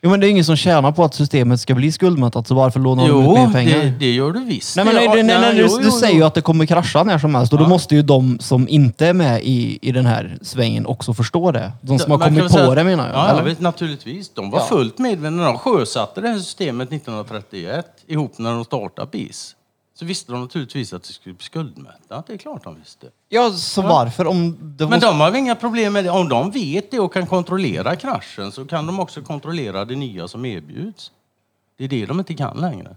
Jo men det är ingen som tjänar på att systemet ska bli skuldmättat, så varför lånar de ut Jo, mer pengar? det, det gör du visst. Nej men nej, nej, nej, nej, jo, du, jo, du säger jo. ju att det kommer krascha när som helst och då Ja. måste ju de som inte är med i, i den här svängen också förstå det. De som har Man kommit på säga det menar jag. Ja, eller? visst, naturligtvis. De var Ja. fullt medvetna. De sjösatte det här systemet 1931 ihop när de startade BIS. Så visste de naturligtvis att det skulle bli skuldmättat. Det är klart de visste. Ja, så varför om det Men de har väl inga problem med det. Om de vet det och kan kontrollera kraschen så kan de också kontrollera det nya som erbjuds. Det är det de inte kan längre.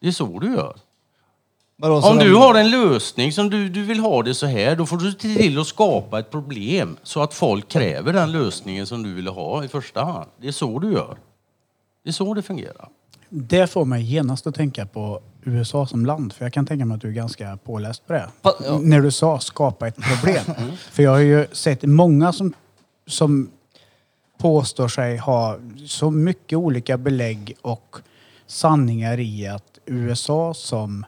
Det är så du gör. Vadå, så Om de- du har en lösning som du, du vill ha det så här, då får du se till att skapa ett problem så att folk kräver den lösningen som du vill ha i första hand. Det är så du gör. Det är så det fungerar. Det får mig genast att tänka på USA som land. För jag kan tänka mig att du är ganska påläst på det. Pa- ja. När du sa skapa ett problem. [LAUGHS] för jag har ju sett många som, som påstår sig ha så mycket olika belägg och sanningar i att USA som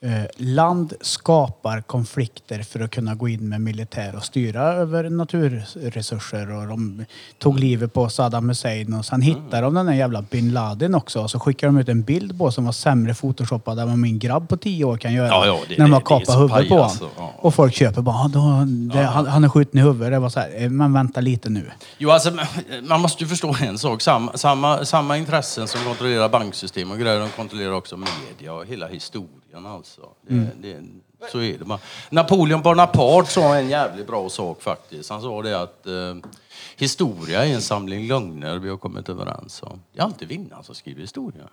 eh, land skapar konflikter för att kunna gå in med militär och styra över naturresurser. Och de tog livet på Saddam Hussein och sen hittade de den där jävla bin Laden också. Och så skickade de ut en bild på som var sämre photoshoppad än vad min grabb på tio år kan göra. Ja, ja, det- när de har kapat huvudet på honom. ja. Och folk köper bara, "Ah, då, det, han, han är skjuten i huvudet. Det var så här, eh, men vänta lite nu. Jo, alltså, man måste ju förstå en sak. Samma, samma, samma intressen som kontrollerar banksystem och grejer, de kontrollerar också media och hela historien alltså. Det, det, så är det bara. Napoleon Bonaparte sa en jävligt bra sak faktiskt. Han sa det att eh, historia är en samling lögner vi har kommit överens om. Det är alltid vinnaren som skriver historia.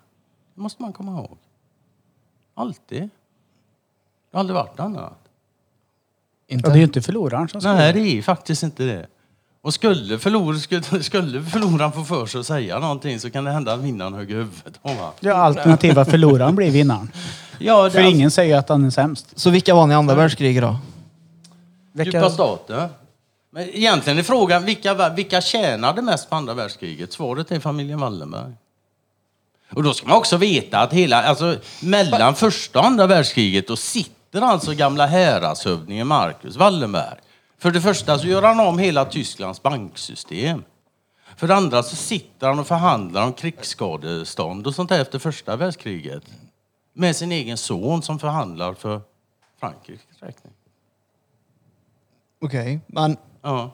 Det måste man komma ihåg. Alltid. Det har aldrig varit annat. Ja, det är ju inte förloraren som skriver. Nej, det är faktiskt inte det. Och skulle, förlor, skulle, skulle förloraren få för sig att säga någonting så kan det hända att vinnaren hugger huvudet honom. Ja, alternativa förloraren blir vinnaren. [LAUGHS] Ja, det För ingen säger att han är sämst. Så vilka vann i andra världskriget då? Djupa stater. Men egentligen är frågan, vilka, vilka tjänade mest på andra världskriget? Svaret är familjen Wallenberg. Och då ska man också veta att hela, alltså mellan första och andra världskriget, då sitter alltså gamla häradshövdingen Marcus Wallenberg. För det första så gör han om hela Tysklands banksystem. För det andra så sitter han och förhandlar om krigsskadestånd och sånt där efter första världskriget. Med sin egen son som förhandlar för Frankrikes räkning. Okej, men Ja.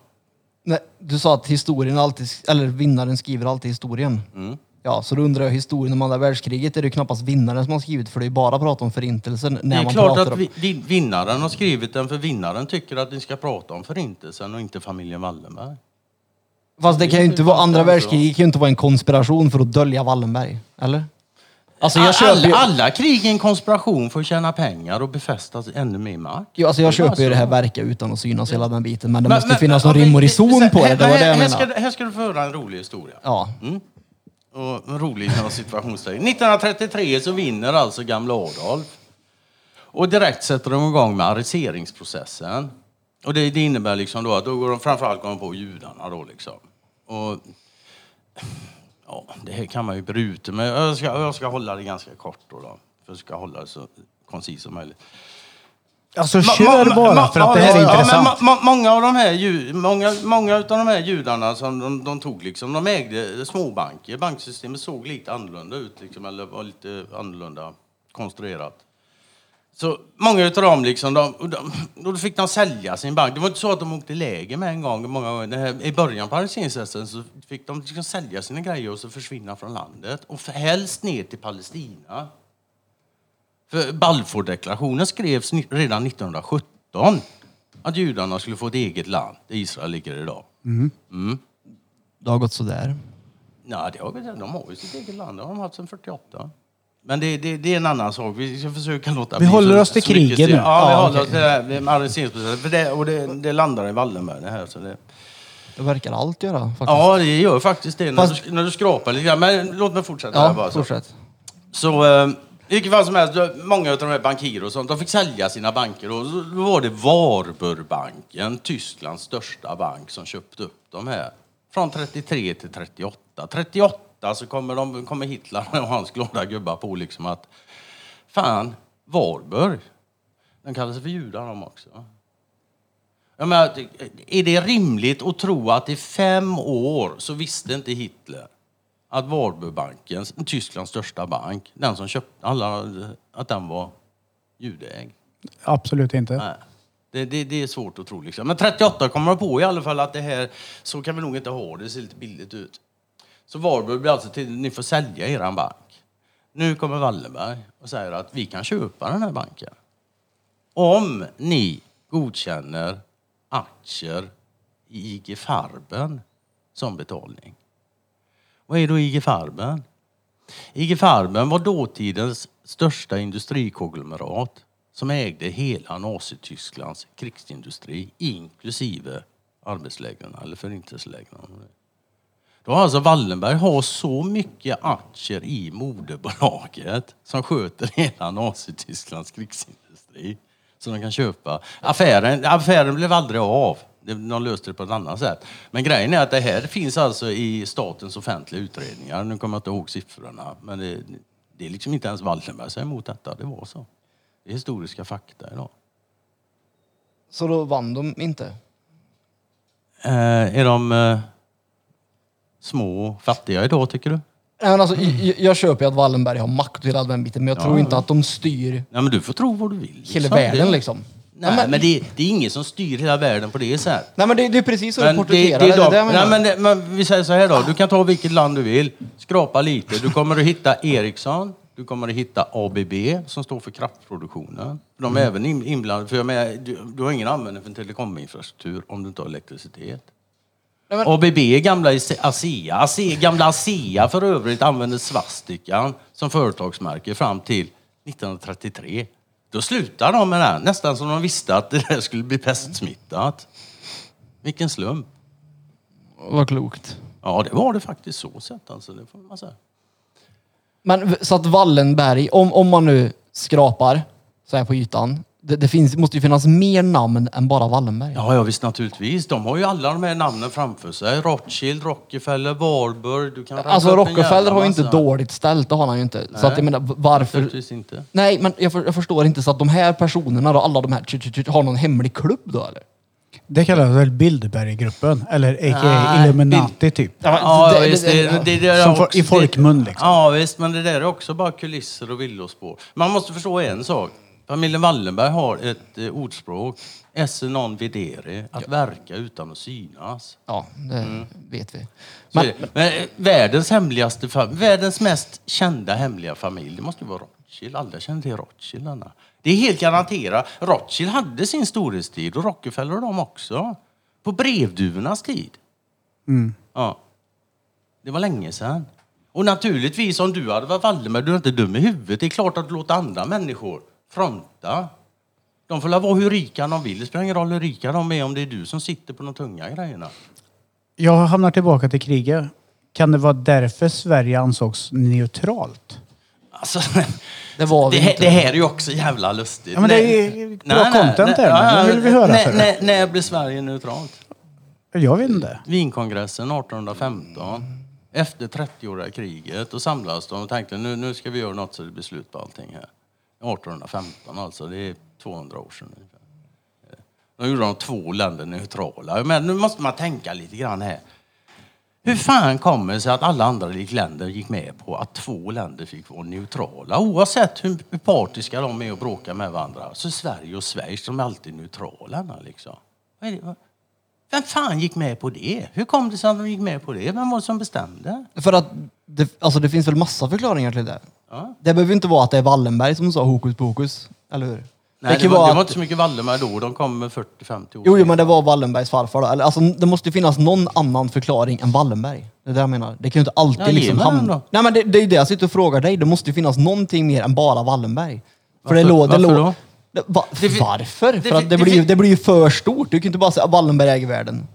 nej, du sa att historien alltid, eller vinnaren skriver alltid historien. Mm. Ja, så då undrar jag historien om andra världskriget är det ju knappast vinnaren som har skrivit för det är ju bara prat om förintelsen när Det är man klart pratar att om... vi, vi, vinnaren har skrivit den för vinnaren tycker att ni ska prata om förintelsen och inte familjen Wallenberg. Fast det kan ju inte vara, andra världskriget kan ju inte vara en konspiration för att dölja Wallenberg. Eller? Alltså jag köper alla, ju, alla krig är en konspiration för att tjäna pengar och befästa ännu mer mark. jo, alltså jag köper ju det här verka utan att synas hela den biten. Men det måste finnas någon rim och reson på det. Det var det jag här, ska, menade. du- här ska du få höra en rolig historia. Ja. Och en rolig inom situationstecken. 1933 så vinner alltså gamla Adolf. Och direkt sätter de igång med arresteringsprocessen. Och det, det innebär liksom då att då går de framförallt går de på judarna då liksom. Och, ja, det här kan man ju bryta men jag ska, jag ska hålla det ganska kort då. då för att ska hålla det så koncist som möjligt. Alltså kör ma- bara ma- för att det här ja, är ja, intressant. men ma- många av de här, ju, många, många av de här judarna som de, de tog, liksom, de ägde småbanker. Banksystemet såg lite annorlunda ut, liksom, eller var lite annorlunda konstruerat. Så många av dem, liksom, de, de, då fick de sälja sin bank. Det var inte så att de åkte läger med en gång. Många gånger. Här, I början på arresteringsrätten så fick de liksom sälja sina grejer och så försvinna från landet. Och helst ner till Palestina. För Balfourdeklarationen skrevs redan 1917 att judarna skulle få ett eget land, där Israel ligger idag. Det har gått sådär. Nej, det har, de har ju sitt eget land, det har de haft sedan 48. Men det, det, det är en annan sak. Vi ska försöka låta Vi bli håller så- oss till så mycket kriget nu. Ja, vi Ja, håller okej. oss till det här med arresteringsprocessen. För det, och det, det landar i Wallenberg det här. Så det, Det verkar allt göra faktiskt. ja, det gör faktiskt det när, Fast- du, när du skrapar lite grann. Men låt mig fortsätta här ja bara. Så. fortsätt. Så eh, i vilket fall som helst, många av de här bankirer och sånt, de fick sälja sina banker. Och då var det Warburgbanken, Tysklands största bank, som köpte upp de här. Från 33 till 38. 38 så kommer, de, kommer Hitler och hans glada gubbar på liksom att fan, Warburg, den kallas sig för judar de också. Jag menar, är det rimligt att tro att i fem år så visste inte Hitler att Warburgbanken, Tysklands största bank, den som köpte alla, att den var judeägd. Absolut inte. Nej. Det, det, det är svårt att tro. Liksom. Men 38 kommer man på i alla fall att det här, så kan vi nog inte ha det, det ser lite billigt ut. Så Warburg blir alltså till, ni får sälja eran bank. Nu kommer Wallenberg och säger att vi kan köpa den här banken. Om ni godkänner aktier i IG Farben som betalning. Vad är då IG Farben? IG Farben var dåtidens största industrikonglomerat som ägde hela Nazitysklands krigsindustri inklusive arbetslägren eller förintelselägren. Då har alltså Wallenberg har så mycket aktier i moderbolaget som sköter hela Nazitysklands krigsindustri. som de kan köpa. Affären, affären blev aldrig av. De löste det på ett annat sätt. Men grejen är att det här finns alltså i statens offentliga utredningar. Nu kommer jag inte ihåg siffrorna. Men det, det är liksom inte ens Wallenberg som är emot detta. Det var så. Det är historiska fakta idag. Så då vann de inte? Eh, är de eh, små och fattiga idag tycker du? Nej, men alltså, jag, jag köper ju att Wallenberg har makt och hela den biten, men jag tror inte att de styr Nej, men du får tro vad du vill. hela liksom. världen det, liksom. Nej, men, det, det är ingen som styr hela världen på det sättet. Nej men det, det är precis så Men det, porträtterar det det. nej, men, det, men vi säger så här då. Du kan ta vilket land du vill. Skrapa lite. Du kommer att hitta Ericsson. Du kommer att hitta ABB som står för kraftproduktionen. De är även in- inblandade. För jag menar, du, du har ingen användning för telekominfrastruktur om du inte har elektricitet. Nej, men- ABB är gamla Ase- ASEA. ASEA. Gamla ASEA för övrigt använde svastikan som företagsmärke fram till 1933. Då slutade de med det, här, nästan som de visste att det där skulle bli pestsmittat. Vilken slump. Vad klokt. Ja, det var det faktiskt så sett alltså. Det får man säga. Men så att Wallenberg, om, om man nu skrapar så här på ytan. Det, det finns, måste ju finnas mer namn än bara Wallenberg. Ja, ja, visst naturligtvis. De har ju alla de här namnen framför sig. Rothschild, Rockefeller, Warburg. Du kan räkna Alltså Rockefeller har ju inte dåligt ställt, det har han ju inte. Så att jag menar, varför... Inte. Nej, men jag, för, jag förstår inte så att de här personerna då, alla de här, tju, tju, tju, har någon hemlig klubb då eller? Det kallas väl Bilderberggruppen? Eller a.k.a. Nej, Illuminati typ. Ja, det- visst. det- Det, det, det, är Som for- också- i folkmun, liksom. Ja, visst. Men det där är också bara kulisser och villospår. Man måste förstå en sak. Familjen Wallenberg har ett eh, ordspråk. Esse non videre. Att verka utan att synas. Ja, det vet vi. Så är det. Men, eh, världens hemligaste fam- världens mest kända hemliga familj, det måste ju vara Rothschild. Alla känner till Rothschild. Anna. Det är helt garanterat. Rothschild hade sin storhetstid och Rockefeller och de också. På brevduvornas tid. Ja. Det var länge sedan. Och naturligtvis om du hade varit Wallenberg, du är inte dum i huvudet. Det är klart att du låter andra människor fronta. De får vara hur rika de vill. Det spelar ingen roll hur rika de är om det är du som sitter på de tunga grejerna. Jag hamnar tillbaka till kriget. Kan det vara därför Sverige ansågs neutralt? Alltså, [LAUGHS] Det var vi det, här- inte. det här är ju också jävla lustigt. Ja, men det är ju bra content här, nu vill vi höra när, för det. när, blev Sverige neutralt? Jag vet inte. Winkongressen 1815. Efter 30-åriga kriget. Då samlades de och tänkte nu, nu ska vi göra något så det blir slut på allting här. 1815 alltså, det är 200 år sedan ungefär. Eh, då gjorde de två länder neutrala. Men nu måste man tänka lite grann här. Hur fan kommer det sig att alla andra länder gick med på att två länder fick vara neutrala? Oavsett hur partiska de är och bråkar med varandra. Så är Sverige och Schweiz, de är alltid neutrala. Liksom. Vem fan gick med på det? Hur kom det sig att de gick med på det? Vem var det som bestämde? För att det, alltså det finns väl massa förklaringar till det. Ja. Det behöver inte vara att det är Wallenberg som sa hokus pokus, eller hur? Nej, det, kan ju var, vara det var att- inte så mycket Wallenberg då. De kom med 40-50 år. Jo, jo, men det var Wallenbergs farfar då. Eller, alltså, det måste ju finnas någon annan förklaring än Wallenberg. Det är det jag menar. Det kan ju inte alltid Ja, ge liksom mig den hamna... då. Nej men det, det är ju det jag sitter och frågar dig. Det måste ju finnas någonting mer än bara Wallenberg. För det Varför- lå, det varför lå, då? det, va, Det fi- varför? det För att det, det blir, fi- det blir ju för stort. Du kan ju inte bara säga att Wallenberg äger världen.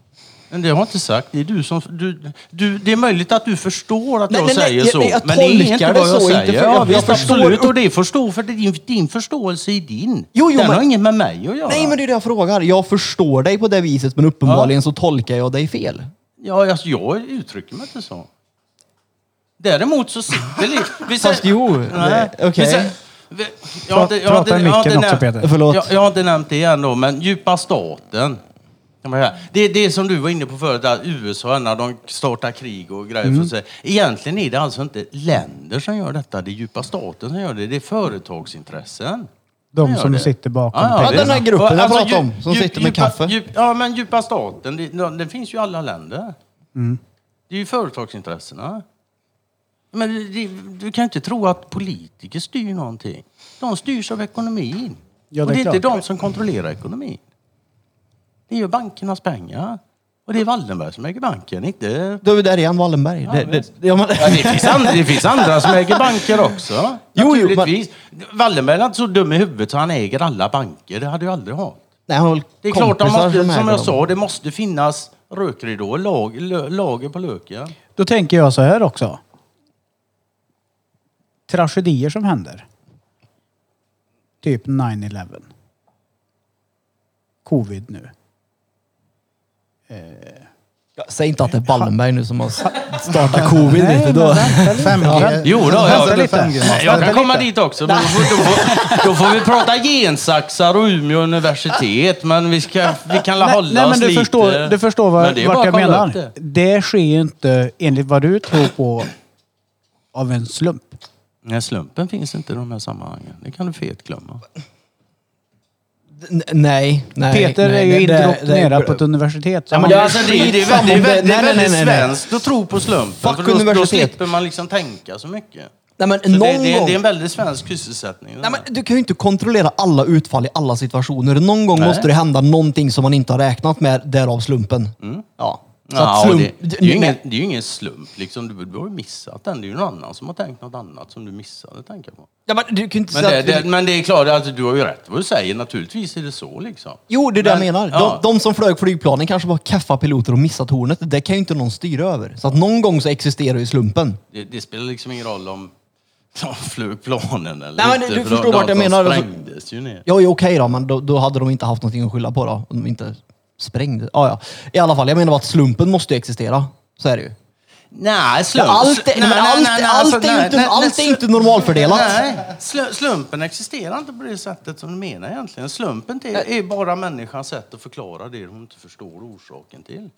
Men det har jag inte sagt. Det är du som... Du, du, det är möjligt att du förstår att Nej, jag nej, nej, säger jag- så. nej, jag men det är inte det vad jag så, säger. inte för- ja, jag- jag förstår- absolut. Och det får stå för din, din förståelse är din. Jo, jo, Den men- har inget med mig att göra. Nej men det är det jag frågar. Jag förstår dig på det viset men uppenbarligen så tolkar jag dig fel. Ja, alltså, jag uttrycker mig inte så. Däremot så sitter li- vi Fast säger- jo, Nej, vi säger- vi- jag jag jag. Jag, jag har inte nämnt det än då, men djupa staten. Kan man säga. Det är det som du var inne på förut, att USA när de startar krig och grejer Mm. för sig. Egentligen är det alltså inte länder som gör detta, det är djupa staten som gör det. Det är företagsintressen. De som det. sitter bakom Ja, pengarna. den här gruppen Och jag pratade om, som djup- sitter med djupa, kaffe. Djup, ja, men djupa staten, det, det finns ju i alla länder. Mm. Det är ju företagsintressena. Men det, det, du kan inte tro att politiker styr någonting. De styrs av ekonomin. Ja, och det det är är inte klart. de som kontrollerar ekonomin. Det är ju bankernas pengar. Och det är Wallenberg som äger banken, inte... Då är vi där igen, Wallenberg. det, det, ja, men, Ja, det, finns andra, det finns andra som äger banker också. Jo, jo, Naturligtvis. Wallenberg är inte så dum i huvudet så han äger alla banker. Det hade ju aldrig ha. nej, han Det är klart, de måste, som som jag dem. sa, det måste finnas rökridåer, lag, lager på löken. Då tänker jag så här också. Tragedier som händer. Typ 9-11. Covid nu. Ja, säg inte att det är Wallenberg nu som har [LAUGHS] startat covid. Nej, lite, men då. vänta lite. 5G. Jo då, Vänta jag, lite. 5G-mast. jag kan komma dit också. Men då, får, då, får, då får vi prata gensaxar och Umeå universitet. Men vi, ska, vi kan Nej, hålla nej oss men du lite. förstår, du förstår Men vad, vart bara jag menar. det. Det sker ju inte enligt vad du tror på av en slump. Nej, slumpen finns inte i de här sammanhangen. Det kan du fet glömma. N- Nej, nej. Peter nej, är ju det- det- på ett universitet. så Ja, men det- alltså, det, det, är väldigt, det är det- väldigt, det är nej, nej, väldigt nej, nej. svenskt att tro på slumpen. Fuck för då, då universitet. slipper man liksom tänka så mycket. Nej, men Så någon det, det, gång... det är en väldigt svensk sysselsättning. Nej, men du kan ju inte kontrollera alla utfall i alla situationer. Någon gång Nej. måste det hända någonting som man inte har räknat med, därav slumpen. Ja. Så Ja, att och slump... det, det, är ju ingen, det är ju ingen slump. Liksom, du, du har ju missat den. Det är ju någon annan som har tänkt något annat som du missade tänka på. Ja, men du kan ju inte Men säga det, att... det, men det är klart, alltså, du har ju rätt vad du säger. Naturligtvis är det så liksom. Jo, det är det jag Men- menar. ja. De, de som flög flygplanen kanske var keffa piloter och missat tornet. Det kan ju inte någon styra över. Så att någon gång så existerar ju slumpen. Det, det spelar liksom ingen roll om de flög planen eller Nej, men inte. du för förstår de, vart jag de menar. Alltså- sprängdes ju ner. Ja, ja okej då, men då, då hade de inte haft någonting att skylla på då. Om de inte sprängde. Ja, ja. I alla fall, jag menar bara att slumpen måste ju existera. Så är det ju. Nej, slump, allt är- nej, men nej, allt- nej, nej, allt är ju nej, inte- nej, allt är nej, inte normalfördelat. Nej, slu- slumpen existerar inte på det sättet som du menar egentligen. Slumpen är, är bara människans sätt att förklara det hon inte förstår orsaken till.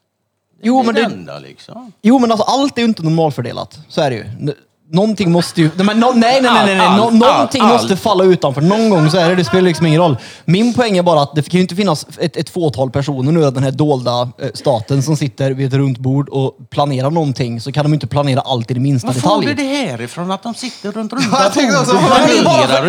Jo, det men det enda liksom. Jo, men alltså allt är ju inte normalfördelat. Så är det ju. Någonting måste ju... Nej, men, no, nej, nej, nej, nej, nej. Nå- någonting måste falla utanför. Någon gång så är det, det spelar liksom ingen roll. Min poäng är bara att det kan ju inte finnas ett, ett fåtal personer nu, den här dolda eh, staten som sitter vid ett runt bord och planerar någonting, så kan de inte planera allt i det minsta Var får detalj. du det här ifrån att de sitter runt runda bordet och planerar?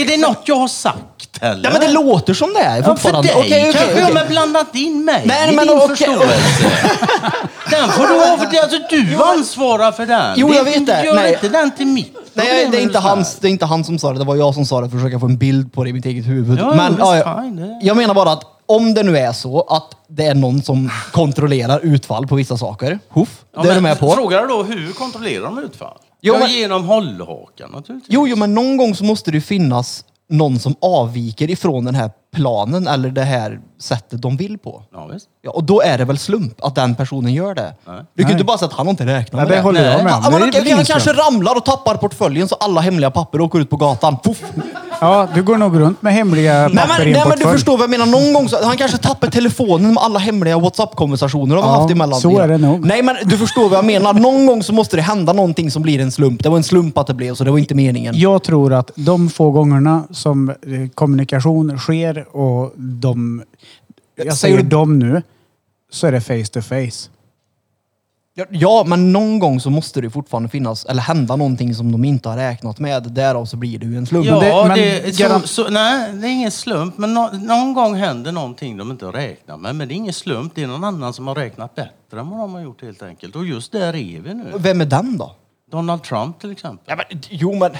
Är det något jag har sagt eller? Ja, men det låter som det är Ja, för fortfarande. dig Okej, okej, kanske jag men blandat in mig Nej, i men din okej. förståelse. [LAUGHS] Den får du ha för det. Alltså, du ansvarar för den. Jo, jag vet det. Gör Nej. inte den till mitt Nej, det är, inte hans, det är inte han som sa det. Det var jag som sa det för att försöka få en bild på det i mitt eget huvud. Ja, Men, ja, ja, fine, det- jag menar bara att om det nu är så att det är någon som kontrollerar utfall på vissa saker. Huff, Ja, det är men med på. Frågar du då hur kontrollerar de utfall? Jo, men- genom hållhakan naturligtvis. Jo, jo, men någon gång så måste det ju finnas någon som avviker ifrån den här planen eller det här sättet de vill på. Ja, visst. Ja, och då är det väl slump att den personen gör det. Du kan ju Nej. inte bara säga att han har inte räknat Nej, med det håller jag med om. Men Det är okej, väl han kanske ramlar och tappar portföljen så alla hemliga papper åker ut på gatan. Puff. Ja, du går nog runt med hemliga Nej papper men, i en nej, men du portfölj. förstår vad jag menar. Någon gång så, han kanske tappar telefonen med alla hemliga WhatsApp-konversationer de har Ja, haft emellan. så är det nog. Nej men du förstår vad jag menar. Någon gång så måste det hända någonting som blir en slump. Det var en slump att det blev så, det var inte meningen. Jag tror att de få gångerna som eh, kommunikation sker och de... Jag Säger säger du- de nu, så är det face to face. Ja, men någon gång så måste det fortfarande finnas, eller hända någonting som de inte har räknat med. Därav så blir det ju en slump. Ja, det- men det, garan- så, så, nej, det är ingen slump. Men nå- någon gång händer någonting de inte har räknat med. Men det är ingen slump. Det är någon annan som har räknat bättre än vad de har gjort helt enkelt. Och just där är vi nu. Vem är den då? Donald Trump till exempel. Ja, men, jo, men...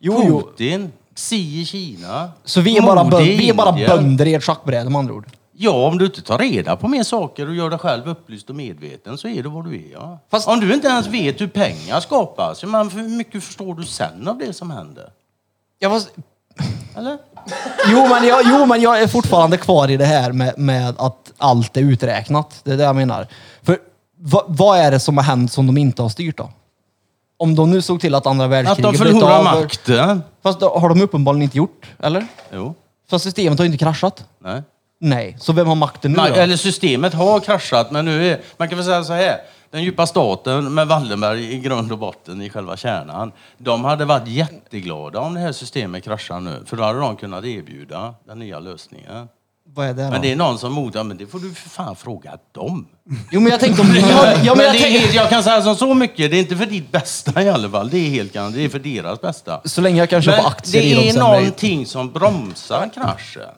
Jo, jo. Putin. Xi i Kina. Så vi är, bara Modi i vi är bara Indien. bönder i ett schackbräde med andra ord. Ja, om du inte tar reda på mer saker och gör dig själv upplyst och medveten så är du vad du är. Ja. Fast- Om du inte ens vet hur pengar skapas, men hur mycket förstår du sen av det som händer? Jag fast, Eller? jo, men jag, jo, men jag är fortfarande kvar i det här med, med att allt är uträknat. Det är det jag menar. För vad, vad är det som har hänt som de inte har styrt då? Om de nu såg till att andra Att världskriget de bröt förlorar av- makten. Fast då har de uppenbarligen inte gjort, eller? Jo. För systemet har ju inte kraschat. Nej. Nej, så vem har makten nu då? Eller systemet har kraschat, men nu är, man kan väl säga så här. Den djupa staten med Wallenberg i grund och botten i själva kärnan. De hade varit jätteglada om det här systemet kraschar nu. För då hade de kunnat erbjuda den nya lösningen. Vad är det då? Men det är någon som motar, men det får du för fan fråga dem. Jo, men jag tänkte om [LAUGHS] har... Ja, men jag det är, jag kan säga som så mycket, det är inte för ditt bästa i alla fall. Det är helt det är för deras bästa. så länge jag kan köpa Men aktier i dem det är någonting som bromsar kraschen.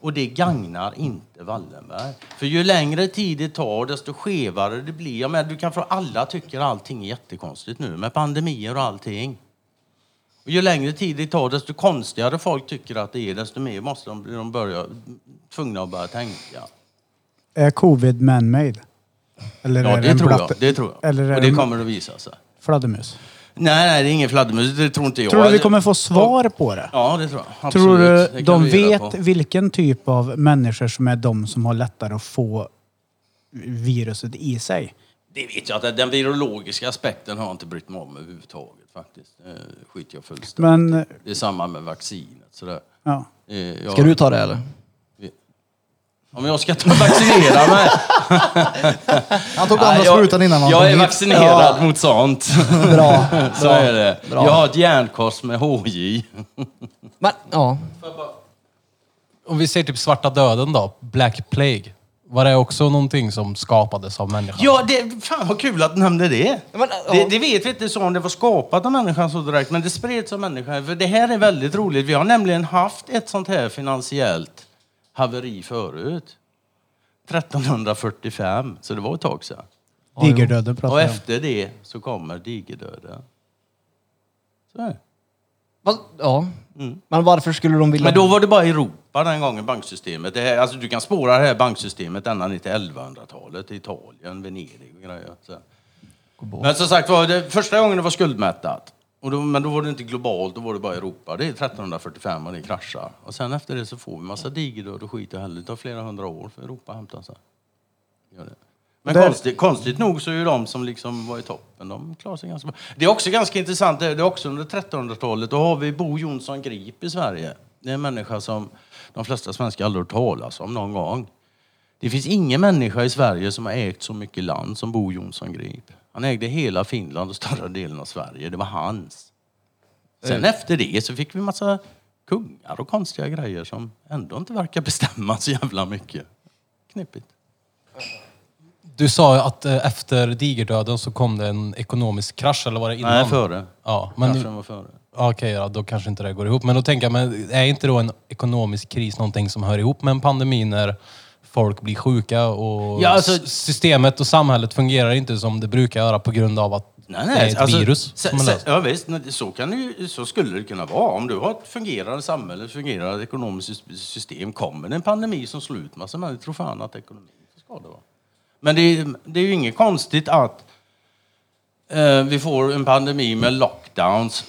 Och det gagnar inte Wallenberg. För ju längre tid det tar, desto skevare det blir. Jag menar, du kan få alla tycker allting är jättekonstigt nu med pandemier och allting. Och ju längre tid det tar, desto konstigare folk tycker att det är, desto mer måste de, de börja, tvungna att börja tänka. Är covid man-made? Eller Ja, är det en tror jag. Det tror jag. Eller är och det det kommer att visa sig. fladdermus? Nej, nej, det är ingen fladdermus. Det tror inte jag. Tror du vi kommer få svar på det? Ja, det tror jag. Tror Absolut. du Det kan de vi reda vet på. vilken typ av människor som är de som har lättare att få viruset i sig? Det vet jag inte. Den virologiska aspekten har jag inte brytt mig om överhuvudtaget faktiskt. Det skiter jag fullständigt Men, Det är samma med vaccinet. Sådär. ja. Eh, Jag, Ska du ta det eller? Om jag ska ta vaccinera mig? [LAUGHS] Han tog andra jag- sprutan innan han Jag kom är hit. vaccinerad mot sånt. [LAUGHS] Bra. [LAUGHS] Så är det. Bra. Jag har ett järnkors med HJ. Men, ja. Om vi ser typ svarta döden då, Black Plague. Var det också någonting som skapades av människan? Ja, det, fan vad kul att du nämnde det. Men, ja. det. Det vet vi inte så om det var skapat av människan så direkt, men det spreds av människan. För det här är väldigt roligt. Vi har nämligen haft ett sånt här finansiellt haveri förut. 1345, så det var ett tag sedan. Digerdöden Och pratar jag om. efter det så kommer digerdöden. Så är det. Ja. Men varför skulle de vilja... Men då var det bara Europa den gången, banksystemet. Det här, alltså, du kan spåra det här banksystemet ända ner till 1100-talet, Italien, Venedig och grejer. Så. Men som sagt var, det första gången det var skuldmättat, och då, men då var det inte globalt, då var det bara Europa. Det är 1345 och det kraschar. Och sen efter det så får vi massa digerdöd och skit i helvete. Det tar flera hundra år för Europa att hämta sig. Gör det. Men Det- konstigt, konstigt nog så är ju de som liksom var i toppen, de klarar sig ganska bra. Det är också ganska intressant, det är också under 1300-talet, då har vi Bo Jonsson Grip i Sverige. Det är en människa som de flesta svenskar aldrig hört talas om någon gång. Det finns ingen människa i Sverige som har ägt så mycket land som Bo Jonsson Grip. Han ägde hela Finland och större delen av Sverige. Det var hans. Sen efter det så fick vi massa kungar och konstiga grejer som ändå inte verkar bestämma så jävla mycket. Knepigt. Du sa att eh, efter digerdöden så kom det en ekonomisk krasch, eller var det innan? Nej, före. Ja, men Kraschen var före. Okej, ja, då kanske inte det går ihop. Men då tänker jag, men är inte då en ekonomisk kris någonting som hör ihop med en pandemi när folk blir sjuka och Ja, alltså- s- systemet och samhället fungerar inte som det brukar göra på grund av att Nej, det är nej. ett alltså, virus se- som är se- löst? Ja, visst, men så, kan det ju, så skulle det kunna vara. Om du har ett fungerande samhälle, ett fungerande ekonomiskt sys- system, kommer det en pandemi som slår ut massa människor, tror fan att ekonomin ska det vara. Men det är, det är ju inget konstigt att eh, vi får en pandemi med lockdowns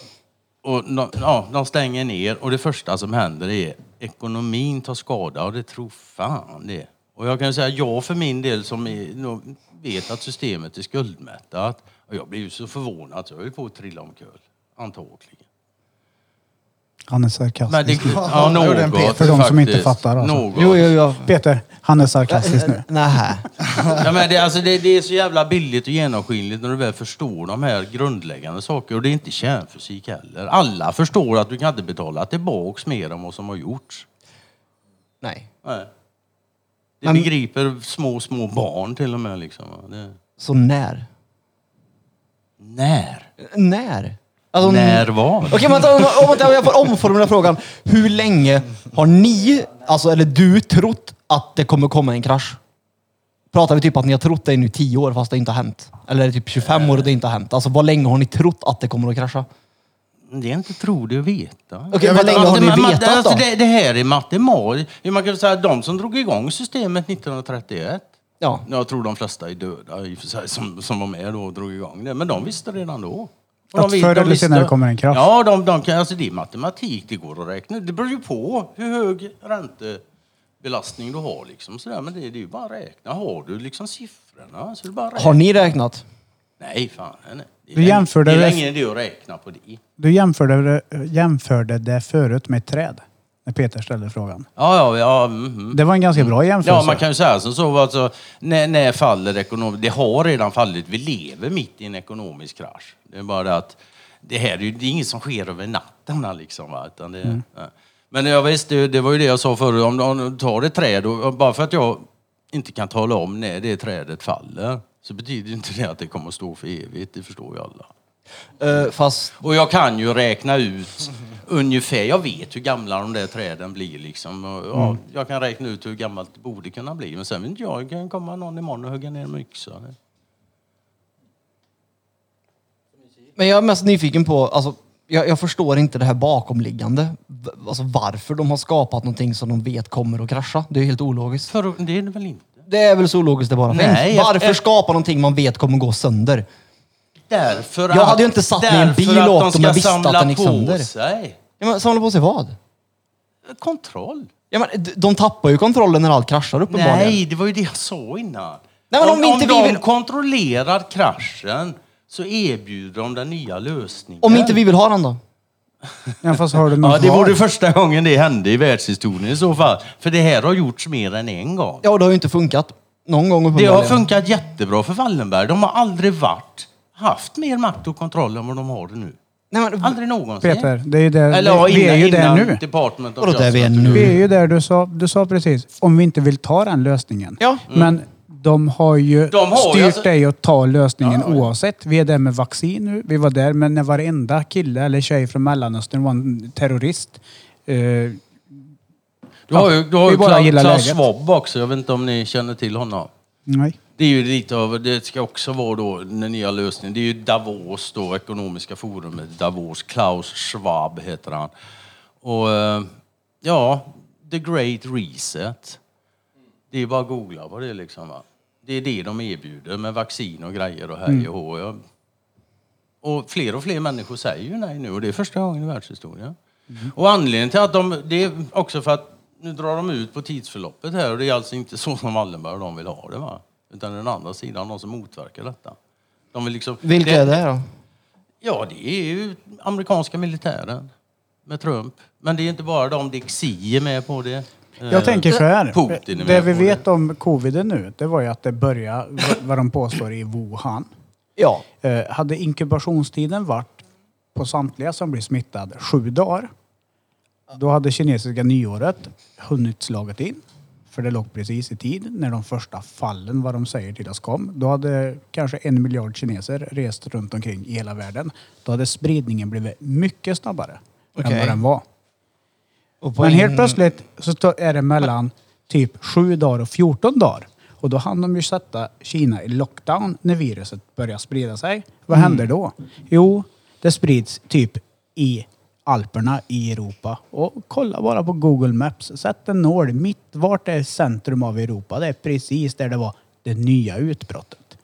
och ja, de stänger ner och det första som händer är ekonomin tar skada och det tror fan det. Och jag kan säga, jag för min del som är, vet att systemet är skuldmättat och jag blir ju så förvånad så jag höll på att trilla omkull. Antagligen. Han är sarkastisk. Men det, ja, något, Peter för de som inte fattar, alltså. Något. Jo, jo, jo. Peter, han är sarkastisk nu. Nej. [LAUGHS] Ja, men det, alltså det, det är så jävla billigt och genomskinligt när du väl förstår de här grundläggande sakerna. Och det är inte kärnfysik heller. Alla förstår att du kan inte betala tillbaks mer än vad som har gjorts. Nej. Nej. Det Men- begriper små, små barn till och med. Liksom. Det... Så när? När? När? Alltså, När vad? Okej, men om, om, om jag får omformulera frågan. Hur länge har ni, alltså, eller du, trott att det kommer komma en krasch? Pratar vi typ att ni har trott det nu i 10 år fast det inte har hänt? Eller är det typ 25 år och det inte har hänt? Alltså vad länge har ni trott att det kommer att krascha? Det är inte troligt att veta. Okej, vad länge har ni Matte- vetat alltså, då? det, det här är matematiskt. Man kan säga att de som drog igång systemet 1931 Ja. Jag tror de flesta är döda i och för sig som, som var med då och drog igång det. Men de visste redan då. Och Att de, förr eller senare kommer en krasch. Ja, de, de kan, alltså det är matematik, det går att räkna. Det beror ju på hur hög räntebelastning du har. Liksom, sådär. Men det, det är ju bara att räkna. Har du liksom siffrorna så är det bara att räkna. Har ni räknat? Nej, fan. Nej. Det är Du länge- jämförde Det är det- länge det att räkna på det. Du jämförde, jämförde det förut med ett träd. När Peter ställde frågan. Ja, ja, ja. mhm. Det var en ganska bra jämförelse. Ja, man kan ju säga som så. Alltså, när, när faller ekonomiskt? Det har redan fallit. Vi lever mitt i en ekonomisk krasch. Det är bara det att det här är ju det är inget som sker över natten. Liksom, va? Utan det, Mm. ja. Men jag visst, det, det var ju det jag sa förut. Om, om du tar ett träd, och, bara för att jag inte kan tala om när det trädet faller så betyder inte det att det kommer att stå för evigt. Det förstår ju alla. Uh, fast Och jag kan ju räkna ut ungefär, jag vet hur gamla de där träden blir liksom. Och, ja, Jag kan räkna ut hur gammalt det borde kunna bli. Men sen vet inte jag, kan komma någon imorgon och hugga ner med yxa. Men jag är mest nyfiken på, alltså, jag, jag förstår inte det här bakomliggande. Alltså varför de har skapat någonting som de vet kommer att krascha. Det är helt ologiskt. För, det är det väl inte? Det är väl så logiskt det bara Nej, finns. jag- Varför jag- skapa någonting man vet kommer gå sönder? Därför Jag hade ju inte satt mig i en därför bil att åt de om ska jag visste att samla den gick på sönder. sig. Ja, men samla på sig vad? Kontroll. Ja, men d- de tappar ju kontrollen när allt kraschar uppenbarligen. Nej, det var ju det jag sa innan. Nej, men om inte vi de vill- kontrollerar kraschen så erbjuder de den nya lösningen. Om inte vi vill ha den då? Ja, fast har du Ja, det vore första gången det hände i världshistorien i så fall. För det här har gjorts mer än en gång. Ja, det har ju inte funkat. Någon gång Det uppenbarligen. har funkat jättebra för Wallenberg. De har aldrig varit, haft mer makt och kontroll än vad de har det nu. Nej, men, Aldrig någonsin. Peter, det är ju där, Eller ja, vi är innan, ju där innan nu. Department of Vadå där vi är Justice. nu? Vi är ju där du sa, du sa precis, om vi inte vill ta den lösningen. Ja. Men de har ju De har ju styrt alltså- dig att ta lösningen Ja, ja. oavsett. Vi är där med vaccin nu. Vi var där med när varenda kille eller tjej från Mellanöstern var en terrorist. Eh, Du har ju, du har vi ju bara gillar Klaus läget. Schwab också. Jag vet inte om ni känner till honom. nej. Det är ju lite av, det ska också vara då den nya lösningen. Det är ju Davos då, ekonomiska forumet Davos. Klaus Schwab heter han. Och eh, ja, the great reset. Det är bara att googla på det liksom va. Det är det de erbjuder med vaccin och grejer och hej och hå. Jag- Och fler och fler människor säger ju nej nu och det är första gången i världshistorien. Och anledningen till att de, det är också för att nu drar de ut på tidsförloppet här och det är alltså inte så som Wallenberg och de vill ha det va. Utan den andra sidan, de som motverkar detta. De vill liksom, Vilka är det då? Ja, det är ju amerikanska militären med Trump. Men det är inte bara de, det är Xi är med på det. Eh, Jag tänker så här. Putin är det med vi på vet om covid nu, det var ju att det började, vad de påstår, i Wuhan. Ja. Eh, hade inkubationstiden varit på samtliga som blir smittad sju dagar, då hade kinesiska nyåret hunnit slagit in. För det låg precis i tid när de första fallen, vad de säger till oss, kom. Då hade kanske en miljard kineser rest runt omkring i hela världen. Då hade spridningen blivit mycket snabbare än Okej. vad den var. Men helt plötsligt så är det mellan typ 7 dagar och 14 dagar. Och då hann de ju sätta Kina i lockdown när viruset börjar sprida sig. Vad Mm. händer då? Jo, det sprids typ i Alperna i Europa. Och kolla bara på Google Maps. Sätt en nål mitt vart är centrum av Europa. Det är precis där det var det nya utbrottet.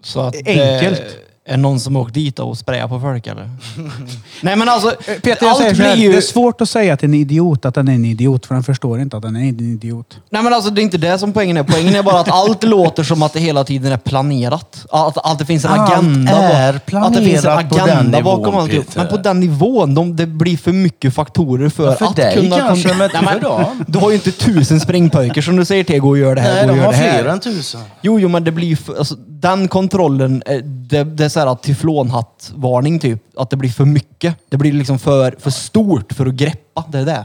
Så att Enkelt. Det är någon som åkt dit och sprayat på folk eller? [LAUGHS] Nej men alltså, Peter, jag allt säger så här, blir ju... det är svårt att säga till en idiot att den är en idiot, för den förstår inte att den är en idiot. Nej men alltså det är inte det som poängen är. Poängen är bara att allt låter som att det hela tiden är planerat. Att, att det finns en Allt agenda. är bak- att det finns en planerat på den agenda nivån, bakom. Peter. Men på den nivån, de, det blir för mycket faktorer för, Ja, för att dig kunna... kanske, men Nej, dem. Du har ju inte tusen springpojkar som du säger till, gå och gör det här, Nej, gå och de gör har det här. fler än tusen. Jo, jo, men det blir för, alltså, den kontrollen, eh, det, det så här teflonhatt-varning typ. Att det blir för mycket. Det blir liksom för, för stort för att greppa. Det är det.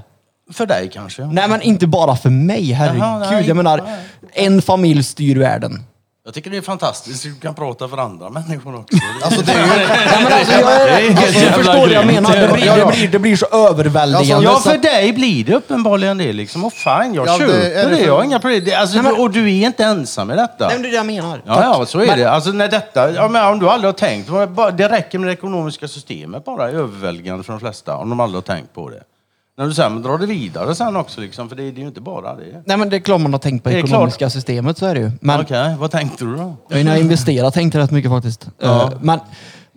För dig kanske. ja. Nej, men inte bara för mig. Herregud. Jaha, nej, jag menar, nej. en familj styr världen. Jag tycker det är fantastiskt att du kan prata för andra människor också. [LAUGHS] Alltså det är ju... Nej, men alltså, jag, är, helt alltså, jävla förstår vad jag grymt. menar. Det blir, Ja, det ja. blir, det blir så överväldigande. Ja, så för att- dig blir det uppenbarligen det liksom. Och fine, jag Ja, det- köper är det. det för- Jag har inga problem. Det- Alltså, Nej, men- du, och du är inte ensam med detta. Nej, men det är det jag menar. Ja, ja, så är det. Alltså när detta, ja, men om du aldrig har tänkt, bara- det räcker med det ekonomiska systemet bara, är överväldigande för de flesta, om de aldrig har tänkt på det. När du sen drar det vidare sen också, liksom, för det, det är ju inte bara det. Nej, men det är klart man har tänkt på Det är ekonomiska systemet, så är det ju. Men Okej, vad tänkte du då? jag har investerat tänkte rätt mycket faktiskt. Ja. Eh, Men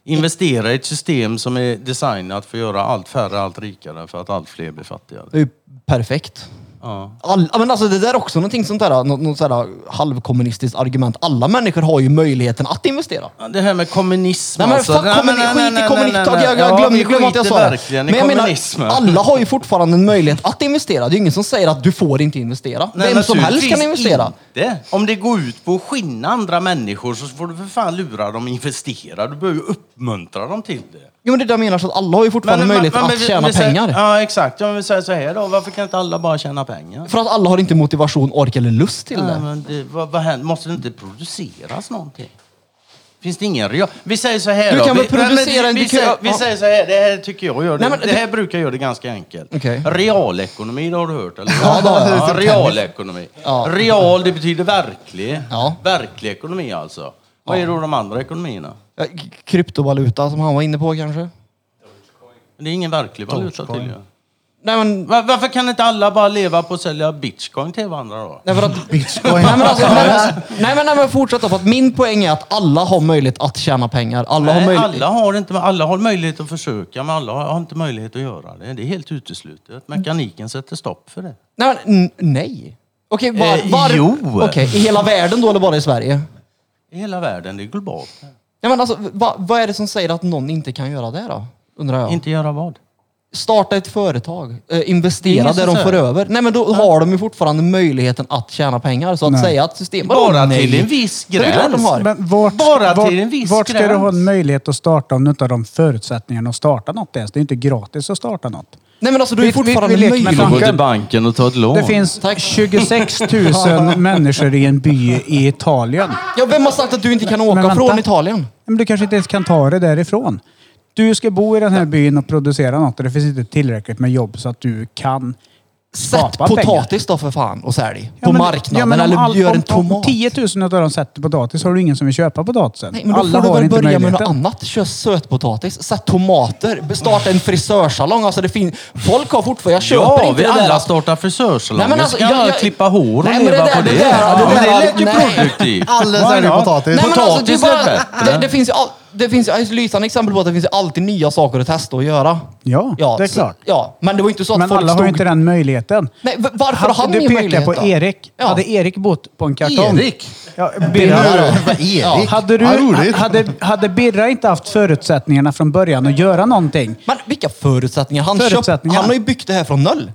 Investera i ett system som är designat för att göra allt färre allt rikare för att allt fler blir fattigare. det är ju perfekt. Ja. All, men alltså det där är också någonting sånt där, något, något sådär halvkommunistiskt argument. Alla människor har ju möjligheten att investera. Ja, Det här med kommunism Nej men alltså. fuck nej, skit i kommunism. Jag, jag, Ja, jag glömde glöm att jag sa det. verkligen i Men jag menar, kommunismen. alla har ju fortfarande en möjlighet att investera. Det är ju ingen som säger att du får inte investera. Nej, Vem som helst kan naturligtvis investera. Inte. Om det går ut på att skinna andra människor så får du för fan lura dem att investera. Du behöver ju uppmuntra dem till det. Jo men det är det jag menar, så att alla har ju fortfarande möjlighet att vi- tjäna vi säger- pengar. Ja, exakt. Om vi säger så här då, varför kan inte alla bara tjäna pengar? För att alla har inte motivation, ork eller lust till Ja, det. men det vad, vad händer? Måste det inte produceras någonting? Finns det ingen. Vi säger så här Du då. kan väl vi, producera en- Vi, du kan- säger, vi ja. säger så här, det här tycker jag gör det. Nej, men det här brukar göra det ganska enkelt. Okej. Realekonomi, det har du hört eller? Ja, det har jag. Ja, realekonomi. Ja. Real, det betyder verklig. Ja. Verklig ekonomi alltså. Vad är då de andra ekonomierna? Ja, k- Kryptovaluta som han var inne på kanske? Det är ingen verklig valuta tydligen. Nej men... Va- Varför kan inte alla bara leva på att sälja bitcoin till varandra då? Nej, för att, [LAUGHS] Bitcoin. nej, men alltså, nej, men, [LAUGHS] nej, men, nej men fortsätt då, för att min poäng är att alla har möjlighet att tjäna pengar. Alla har Nej, möjlighet... alla, har inte, alla har möjlighet att försöka, men alla har har inte möjlighet att göra det. Det är helt uteslutet. Mekaniken sätter stopp för det. Nej, men, n- nej. Okej, var, Eh, var, jo. Okej, i hela världen då eller bara i Sverige? I hela världen, det är globalt. Ja, men alltså, vad, vad är det som säger att någon inte kan göra det då? Undrar jag. Inte göra vad? Starta ett företag, eh, investera där som de får över. Nej men då har de ju fortfarande möjligheten att tjäna pengar. Så att Nej. säga att systemet... Bara Nej. till en viss Det är klart de gräns. har. Men vart, Bara vart, till en viss vart ska du ha gräns. en möjlighet att starta om du inte har de förutsättningarna att starta något ens? Det är inte gratis att starta något. Nej men alltså du är Vi- vi- fortfarande vi leker med möjlig. Gå till banken och ta ett lån. Det finns 26 000 [LAUGHS] människor i en by i Italien. Ja, vem har sagt att du inte kan åka Men vänta. från Italien? Men du kanske inte ens kan ta det därifrån. Du ska bo i den här byn och producera något och det finns inte tillräckligt med jobb så att du kan Sätt skapa pengar. potatis då för fan och sälj. Ja, på men- marknaden. ja, men om eller all- gör om- en tomat. Om 10 000 av dem sätter potatis har du ingen som vill köpa potatisen. Nej, men då Alla får du har väl inte börja med något möjligheten. annat. Kör sötpotatis, sätt tomater, starta en frisörsalong. Alltså det finns... Folk har fortfarande... Jag köper Ja, inte vi det där. alla startar frisörsalonger. Nej, men alltså, ska alla jag- jag- klippa hår och Nej, men det leva där- på det. det där- ja, det men där- det lät ju nej. produktivt. Alla Why säljer potatis. Nej, men alltså, det, är Potatis är bara, bättre. det, det finns ju all, det finns ju ett lysande exempel på att det finns alltid nya saker att testa och göra. Ja, det är så- klart. Ja, men det var inte så att Men folk alla har stod... ju inte den möjligheten. Nej, v- varför har han du ingen pekar möjlighet på då? Erik. Ja. Hade Erik bott på en kartong? Erik? Ja, Birra. Birra. Vad Erik? Hade, du, Ja, roligt. hade, hade Birra inte haft förutsättningarna från början att göra någonting? Men vilka förutsättningar? Han, Förutsättningar. Köpt, han har ju byggt det här från noll.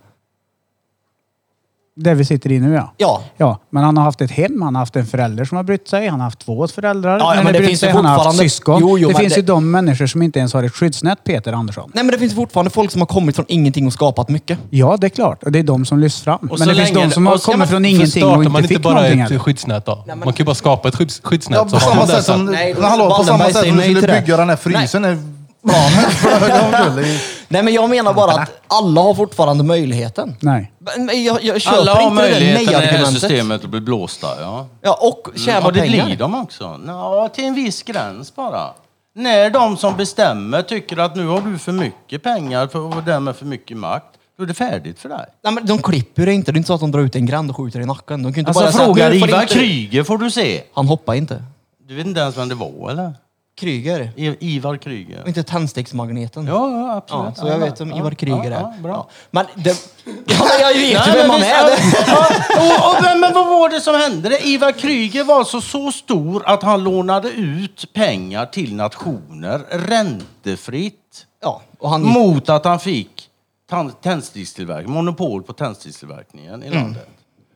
Där vi sitter i nu ja. Ja. Ja, men han har haft ett hem, han har haft en förälder som har brytt sig, han har haft två föräldrar. Ja, ja, men har det finns sig, ju han har haft fortfarande- syskon. Jo, jo, det men finns det- ju de människor som inte ens har ett skyddsnät, Peter Andersson. Nej men det finns fortfarande folk som har kommit från ingenting och skapat mycket. Ja, det är klart. Och det är de som lyfts fram. Och men det finns länge- de som har kommit men från ingenting och inte man inte fick bara någonting. ett heller. skyddsnät då? Man kan ju bara skapa ett skydds, skyddsnät. Ja, så på samma det sätt som, Nej, hallå, på samma sätt som du nej skulle bygga den här frysen. planen för [LAUGHS] [LAUGHS] Nej men jag menar bara att alla har fortfarande möjligheten. Nej. Men jag, jag köper Alla har inte det där möjligheten i det här nej-argumentet. systemet att bli blåsta. Ja. Ja, och tjäna Ja, det pengar. blir de också. Ja, till en viss gräns bara. När de som bestämmer tycker att nu har du för mycket pengar för, och därmed för mycket makt, då är det färdigt för dig. Nej, men de klipper ju det inte. Det är inte så att de drar ut en grann och skjuter i nacken. De kan ju inte Alltså bara säga att fråga nu får Ivar inte- Kryger får du se. Han hoppar inte. Du vet inte ens vem det var eller? Kryger. I- Ivar Kryger. Och inte tändsticksmagneten. Ja, ja absolut. Ja, så jag vet vem Ivar Kryger ja, är. Ja, bra. Men det... [LAUGHS] Ja, jag vet ju vem han är. ja, och, och, men, men vad var det som hände? Det- Ivar Kryger var så, så stor att han lånade ut pengar till nationer räntefritt Ja, och han mot att han fick tan- tändstickstillverkning, monopol på tändstickstillverkningen i landet.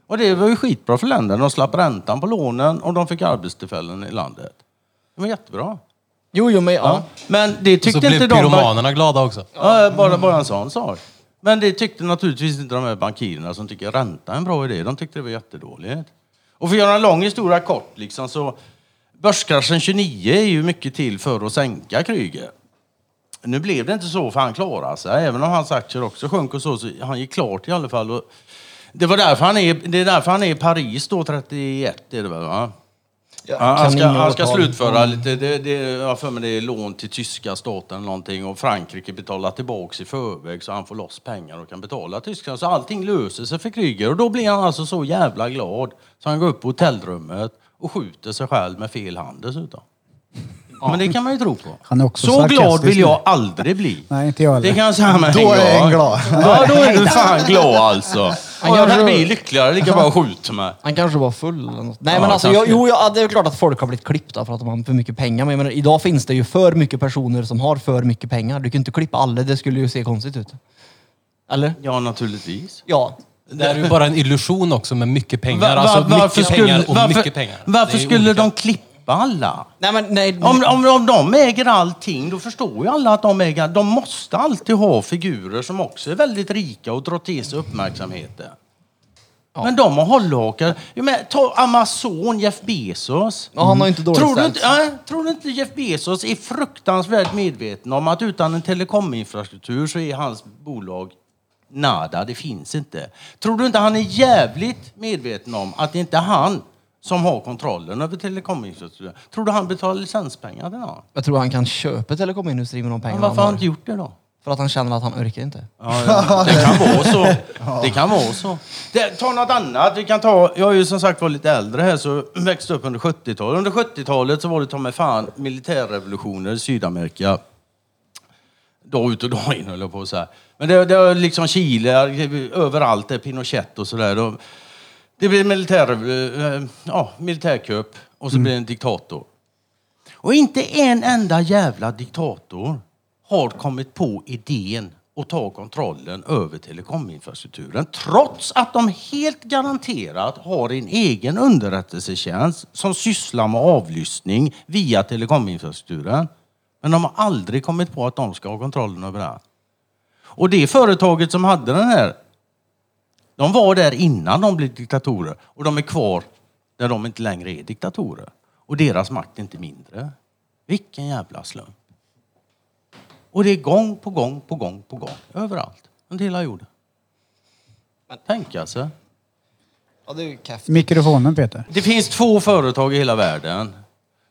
Och det var ju skitbra för länderna. De slapp räntan på lånen och de fick arbetstillfällen i landet. Det var jättebra. Jo, jo, men ja. Men det Så tyckte blev inte de... pyromanerna glada också. Ja, bara, bara en sån sak. Men det tyckte naturligtvis inte de här bankirerna som tycker ränta är en bra idé. De tyckte det var jättedåligt. Och för att göra en lång historia kort liksom så börskraschen 29 är ju mycket till för att sänka Kryger. Nu blev det inte så för han klarade sig. Även om hans aktier också sjönk och så, så han gick klart i alla fall. Och det, var därför han är, det är därför han är i Paris då 31 är det väl va? Ja, han, ska, han ska slutföra lite, det, det, jag för mig det är lån till tyska staten eller någonting och Frankrike betalar tillbaks i förväg så han får loss pengar och kan betala Tyskland. Så allting löser sig för Kryger och då blir han alltså så jävla glad så han går upp på hotellrummet och skjuter sig själv med fel hand dessutom. Ja, men det kan man ju tro på. Han är också så glad vill jag aldrig bli. Nej, inte jag heller. Det kan jag säga med Då är en glad. Ja, då är du fan glad alltså. Han jag kanske- blir lyckligare, lika bra skjuta mig. Han kanske var full eller något. Nej Ja, men alltså, kanske. jag, jo, ja, det är klart att folk har blivit klippta för att de har för mycket pengar. Men jag menar, idag finns det ju för mycket personer som har för mycket pengar. Du kan ju inte klippa alla, det skulle ju se konstigt ut. Eller? Ja, naturligtvis. Ja. Det är ju bara en illusion också med mycket pengar. Va- va- alltså mycket pengar och varför, mycket pengar. Varför Det är skulle olika. de klippa alla? Nej men nej. Om, om, om de äger allting, då förstår ju alla att de äger... De måste alltid ha figurer som också är väldigt rika och drar till sig uppmärksamheten. Men de har hållhakar. Ta Amazon, Jeff Bezos. Ja, han har inte dåligt tror du inte, ja, tror du inte Jeff Bezos är fruktansvärt medveten om att utan en telekominfrastruktur så är hans bolag nada, det finns inte. Tror du inte han är jävligt medveten om att det inte är han som har kontrollen över telekominfrastrukturen? Tror du han betalar licenspengar till någon? Jag tror han kan köpa telekomindustrin med de Men pengarna varför har han han inte gjort det då? För att han känner att han orkar inte. Ja, ja, det kan vara så. [LAUGHS] Det kan vara så. Det, ta något annat. Vi kan ta, jag är ju som sagt var lite äldre här, så växte upp under 70-talet. Under 70-talet så var det ta mig fan militärrevolutioner i Sydamerika. Dag ut och dag in höll jag på att säga. Men det, det var liksom Chile, överallt, det är Pinochet och sådär. Det blir militär, eh, ja, militärkupp och så blir det en diktator. Och inte en enda jävla diktator har kommit på idén att ta kontrollen över telekominfrastrukturen trots att de helt garanterat har en egen underrättelsetjänst som sysslar med avlyssning via telekominfrastrukturen. Men de har aldrig kommit på att de ska ha kontrollen över det. Och det företaget som hade den här, de var där innan de blev diktatorer och de är kvar där de inte längre är diktatorer. Och deras makt är inte mindre. Vilken jävla slump. Och det är gång på gång på gång på gång. Överallt. Under hela jorden. Tänk alltså. Ja, det är ju. Mikrofonen Peter. Det finns två företag i hela världen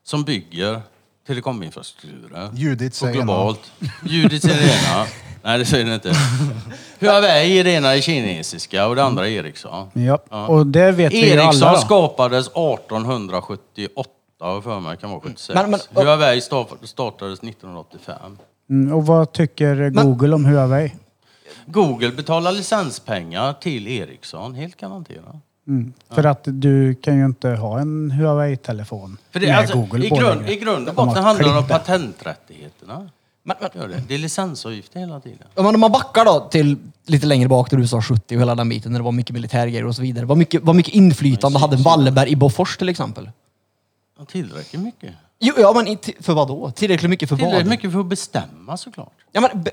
som bygger telekominfrastrukturen. Judit Och säger globalt. Judit är det ena. [LAUGHS] Nej, det säger det inte. [LAUGHS] Huawei är det ena är kinesiska och det andra är Ericsson. Ja. Och det vet vi ju Ericsson alla då. skapades 1878 har jag för mig, kan vara 76. Men- men- Huawei sta- startades 1985. Mm, och vad tycker Google om Huawei? Google betalar licenspengar till Ericsson, helt garanterat. Mm. För att du kan ju inte ha en Huawei-telefon För det, med alltså, Google i, på grund, längre. I grund och De har botten handlar det om patenträttigheterna. Men, men, Gör det. det är licensavgifter hela tiden. om man- om man backar då till lite längre bak du sa 70 och hela den biten när det var mycket militärgrejer och så vidare. Vad mycket, vad mycket inflytande hade Wallenberg i Bofors till exempel? Ja, Tillräckligt mycket. Jo, ja, men i, för vad då? Tillräckligt mycket för Tillräckligt vad? mycket för att bestämma såklart. Ja, men, be,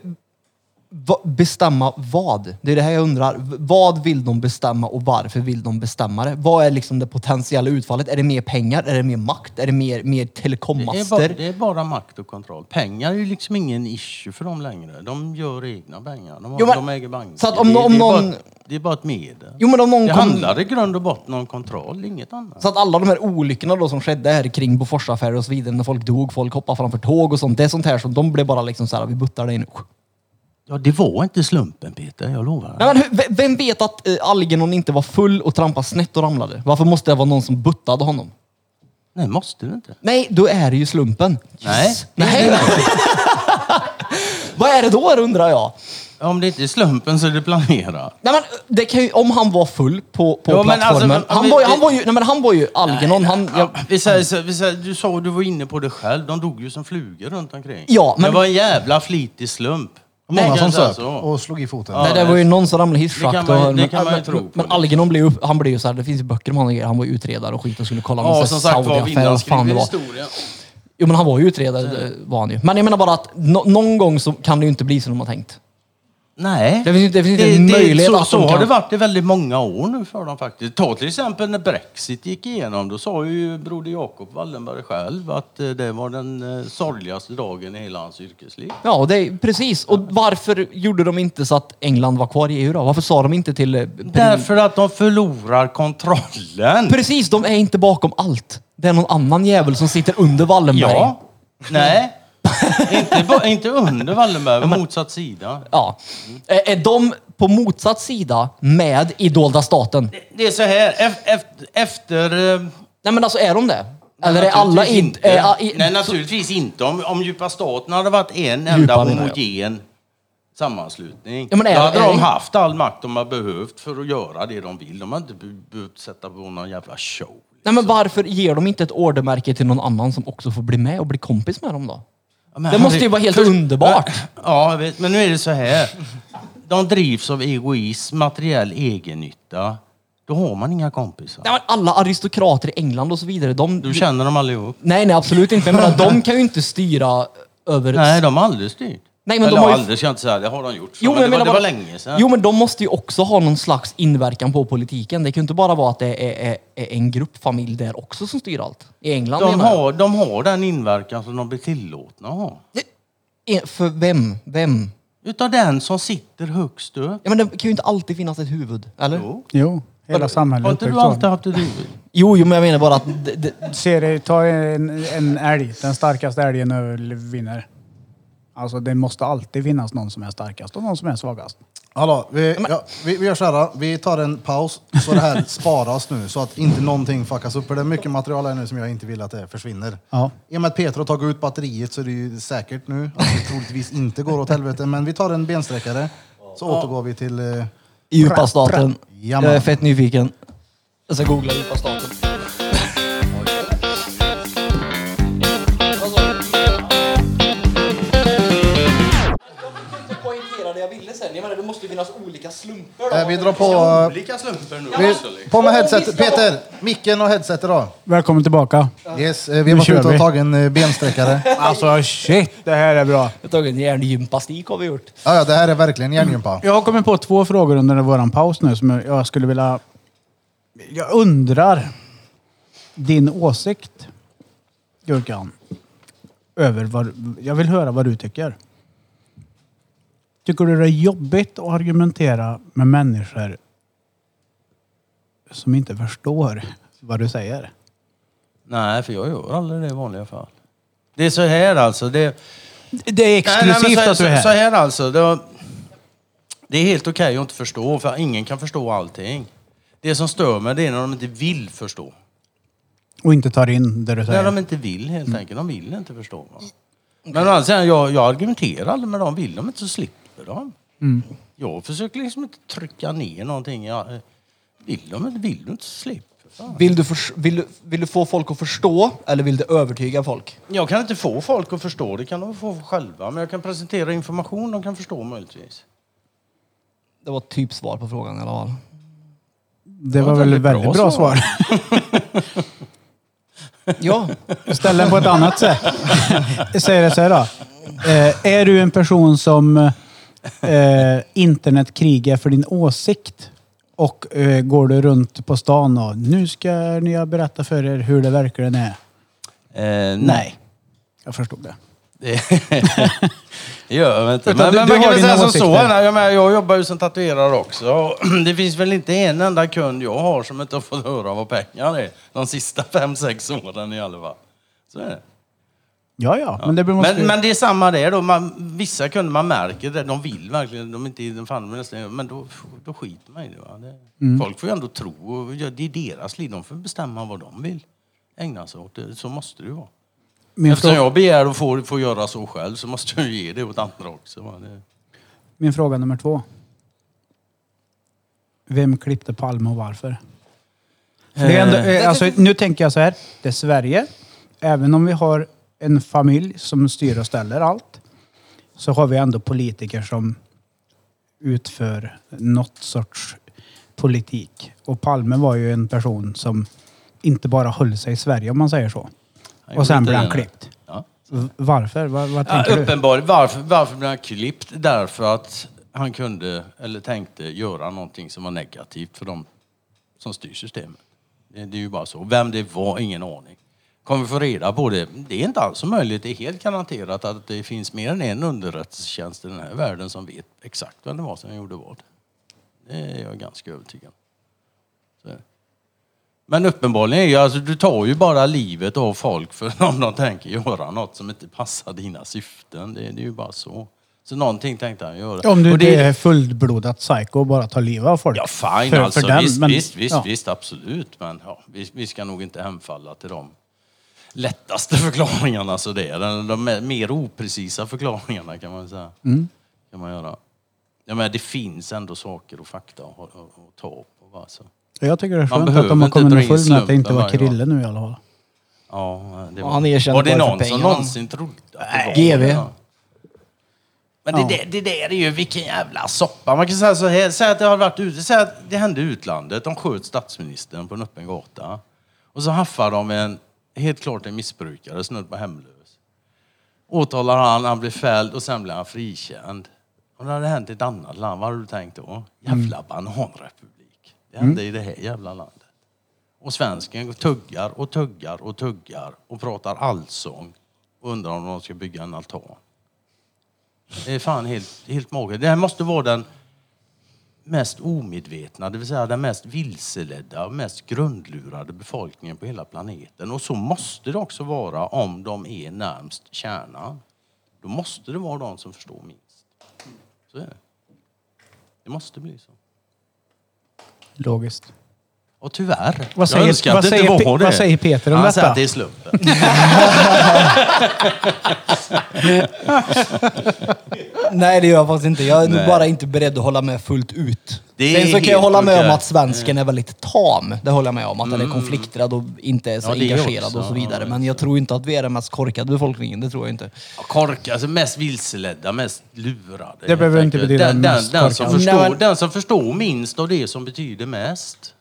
va, bestämma vad? Det är det här jag undrar. Vad vill de bestämma och varför vill de bestämma det? Vad är liksom det potentiella utfallet? Är det mer pengar? Är det mer makt? Är det mer, mer Det är, telekommaster? bara, det är bara makt och kontroll. Pengar är ju liksom ingen issue för dem längre. De gör egna pengar. De, har, Jo, men- de äger banker. så att om det, om det, är någon- bara, det är bara ett medel. Jo, men om någon det kom- handlar i grund och botten om kontroll, inget annat. Så att alla de här olyckorna då som skedde här kring Boforsaffärer och så vidare, när folk dog, folk hoppade framför tåg och sånt. Det är sånt här som de blev bara liksom så här, vi buttar dig nu. Ja, det var inte slumpen Peter, jag lovar. Nej, men hur, ve- vem vet att eh, Algernon inte var full och trampade snett och ramlade? Varför måste det vara någon som buttade honom? Nej, måste du inte. Nej, då är det ju slumpen. Nej. Nej. [LAUGHS] Vad är det då undrar jag? Om det inte är slumpen så är det planerat. Nej, men, det kan ju, om han var full på, på Ja, men plattformen. alltså, men- han, vi- var, ju- han, var ju, nej, men han var ju Algernon. Han, Ja, jag, vi säger, så- vi säger, du sa du var inne på det själv. De dog ju som flugor runt omkring. Ja, men- Det var en jävla flitig slump. Många Nej, som alltså, söp så. och slog i foten. Ja. Nej, det var ju någon som ramlade i hisschakt. Det kan man ju- och- det men- kan man ju men- tro på. Men Algernon blev ju, han blev ju så här, det finns ju böcker om honom. Han var ju utredare och skit och skulle kolla någon Ja, var, Saudi-affär. vad fan det var. historia. Jo, men han var ju utredare, eh, var han ju. Men jag menar bara att nå- någon gång så kan det ju inte bli som de har tänkt. Nej. Det finns inte- det finns inte en möjlighet så, att så de har kan- det varit i väldigt många år nu för dem faktiskt. Ta till exempel när Brexit gick igenom. Då sa ju broder Jakob Wallenberg själv att eh, det var den eh, sorgligaste dagen i hela hans yrkesliv. Ja, det är, precis. Och varför gjorde de inte så att England var kvar i EU då? Varför sa de inte till... eh, Därför att de förlorar kontrollen. Precis, de är inte bakom allt. Det är någon annan jävel som sitter under Wallenberg. Ja. Nej. Inte, inte under Wallenberg, men motsatt sida. Ja. Är, är de på motsatt sida med i dolda staten? Det är så här, ef- efter... efter eh, Nej men alltså är de det? Eller är naturligtvis alla in, inte. är, i, Nej, naturligtvis inte. Om, om djupa staten hade varit en enda Djupa, menar jag. homogen sammanslutning. Ja, men är- då hade är de haft all makt de har behövt för att göra det de vill. De har inte be- behövt sätta på någon jävla show. Nej men varför ger de inte ett ordermärke till någon annan som också får bli med och bli kompis med dem då? Ja, men Det måste ju vara helt underbart. Ja, jag vet. Men nu är det så här. De drivs av egoism, materiell egennytta. Då har man inga kompisar. Nej, men alla aristokrater i England och så vidare, de... Du känner dem allihop. Nej, nej absolut inte. Men de kan ju inte styra över... Nej, de har aldrig styrt. Nej, men de Eller har ju- aldrig ska jag inte säga, det har de gjort. Jo, men det, var, menar det var bara- länge sedan. Jo, men de måste ju också ha någon slags inverkan på politiken. Det kan ju inte bara vara att det är, är, är en gruppfamilj där också som styr allt. I England de, menar jag. har, de har den inverkan som de blir tillåtna att ha. För vem? Vem? Utav den som sitter högst upp. Ja, men det kan ju inte alltid finnas ett huvud, eller? Jo. Jo, hela samhället Har inte du uppbyggt så. alltid haft ett huvud? [LAUGHS] Jo, jo, men jag menar bara att... Det, det, Ser dig, ta en, en älg, den starkaste älgen vinner. Alltså det måste alltid finnas någon som är starkast och någon som är svagast. Hallå, vi, ja, vi, vi gör så här. Vi tar en paus så det här sparas nu så att inte någonting fuckas upp. För det är mycket material här nu som jag inte vill att det försvinner. Ja. I och med att Peter har tagit ut batteriet så är det ju säkert nu att det troligtvis inte går åt helvete. Men vi tar en bensträckare så återgår vi till... Eh, djupa staten. Jajamän. Jag är fett nyfiken. Jag ska googla djupa staten. Menar, det måste ju finnas olika slumper. eh, vi drar på... Olika slumper nu. Vi, på med headset. Peter, micken och headsetet då. Välkommen tillbaka. Yes, eh, vi har varit ute och vi. tagit en eh, bensträckare. [LAUGHS] Alltså shit, det här är bra. Jag har tagit en järngympastik har vi gjort. Ja, ja, det här är verkligen järngympa. Jag har kommit på två frågor under våran paus nu som jag- jag skulle vilja... Jag undrar din åsikt, Gurkan, över vad... Jag vill höra vad du tycker. Tycker du det är jobbigt att argumentera med människor som inte förstår vad du säger? Nej, för jag gör aldrig det i vanliga fall. Det är så här alltså. Det, Det är exklusivt Nej, nej, men så, att du är så, så här. här alltså. Det, det är helt okej att inte förstå, för ingen kan förstå allting. Det som stör mig det är när de inte vill förstå. Och inte tar in det du När säger. de inte vill helt enkelt. De vill inte förstå. Va? Men å andra sidan, jag, jag argumenterar aldrig med dem. Vill de inte så slipper de. Jag försöker liksom inte trycka ner någonting. Jag, vill de inte, vill de inte de. Vill du, förs- vill, du, vill du få folk att förstå eller vill du övertyga folk? Jag kan inte få folk att förstå, det kan de få själva. Men jag kan presentera information de kan förstå möjligtvis. Det var typ svar på frågan i alla fall. Det var var väl ett väldigt väldigt bra bra svar. svar. [LAUGHS] Ja, Ställ den på ett annat sätt. [LAUGHS] Jag säger det så här då. Eh, är du en person som eh, internetkrigar för din åsikt och eh, går du runt på stan och nu ska jag berätta för er hur det verkligen är? Eh, nej. Jag förstod det. Det [LAUGHS] det gör jag inte. Utan Men, du- men du man har kan väl dina säga som så. åsikter. Jag, menar, jag jobbar ju som tatuerare också. och [CLEARS THROAT] Det finns väl inte en enda kund jag har som inte har fått höra vad pengar är. De sista fem, sex åren i alla fall. Så är det. Ja, ja. Men det måste... Men, men det är samma där då. Man, vissa kunder man märker det. De vill verkligen. De är inte de fan, men då, då skiter man i det. Va? det Mm. Folk får ju ändå tro. Och, ja, det är deras liv. De får bestämma vad de vill ägna sig åt. Det, så måste det ju vara. min, Eftersom frå- jag begär att få, få göra så själv så måste jag ge det åt andra också. Va? Det, min fråga nummer två. Vem klippte Palme och varför? Ändå, eh, alltså, nu tänker jag så här. Det är Sverige. Även om vi har en familj som styr och ställer allt. Så har vi ändå politiker som utför något sorts politik. Och Palme var ju en person som inte bara höll sig i Sverige om man säger så. Och sen blev han klippt. Ja. Varför? Vad, vad Ja, tänker du? uppenbarligen. Varför, varför blev han klippt? Därför att han kunde, eller tänkte, göra någonting som var negativt för dem som styr systemet. Det, det är ju bara så. Vem det var, ingen aning. Kommer vi få reda på det? Det är inte alls möjligt. Det är helt garanterat att det finns mer än en underrättelsetjänst i den här världen som vet exakt vem det var som gjorde vad. Det är jag ganska övertygad om. Men uppenbarligen är ju, alltså, du tar ju bara livet av folk för [LAUGHS] om de tänker göra något som inte passar dina syften. Det, det är ju bara så. Så någonting tänkte han göra. Om du det, är fullblodat psycho och bara tar livet av folk. Ja, fine För- alltså. för den, visst, men- visst, visst, ja. visst, absolut. Men ja, vi, vi ska nog inte hemfalla till de lättaste [LAUGHS] förklaringarna så det är. De, de mer oprecisa förklaringarna kan man säga. Mm. Kan man göra. Ja, men det finns ändå saker och fakta att, att, ta på. Va? Så. Jag tycker det är Man skönt att behöver de har inte kommit underfund med att det inte var. Krille nu i alla fall. Ja, det var, han erkände var det någon som någonsin trodde att det Nej, var GV. det? Ja. Men Ja. det, där, det där är ju vilken jävla soppa. Man kan säga så här, säg att det har varit ute, säg att det hände i utlandet. De sköt statsministern på en öppen gata. Och så haffar de en, helt klart en missbrukare, snudd på hemlös. Åtalar han, han blir fälld och sen blir han frikänd. Om det hade hänt i ett annat land, vad hade du tänkt då? Jävla bananrepublik. Det hände i det här jävla landet. Och svensken tuggar och tuggar och tuggar och pratar allsång och undrar om de ska bygga en altan. Det är fan helt, helt magiskt. Det här måste vara den mest omedvetna, det vill säga den mest vilseledda och mest grundlurade befolkningen på hela planeten. Och så måste det också vara om de är närmst kärnan. då måste det vara de som förstår minst. Så är det. Det måste bli så. Logiskt. Och tyvärr. Vad säger- jag önskar vad att det inte var det. vad säger Peter om Han detta? säger att det är slumpen. [LAUGHS] [LAUGHS] Nej det gör jag faktiskt inte. Jag är nog bara inte beredd att hålla med fullt ut. Det är Sen så kan jag helt hålla med om okej. att svensken är väldigt tam. Det håller jag med om. Att den är konflikträdd och inte är så Ja, det engagerad också. och så vidare. Men jag tror inte att vi är den mest korkade befolkningen. Det tror jag inte. Ja, Kork, alltså mest vilseledda, mest lurade. Det behöver helt inte enkelt. betyda den, den, mest den, som korkad. förstår, Nej, men- den som förstår minst av det som betyder mest.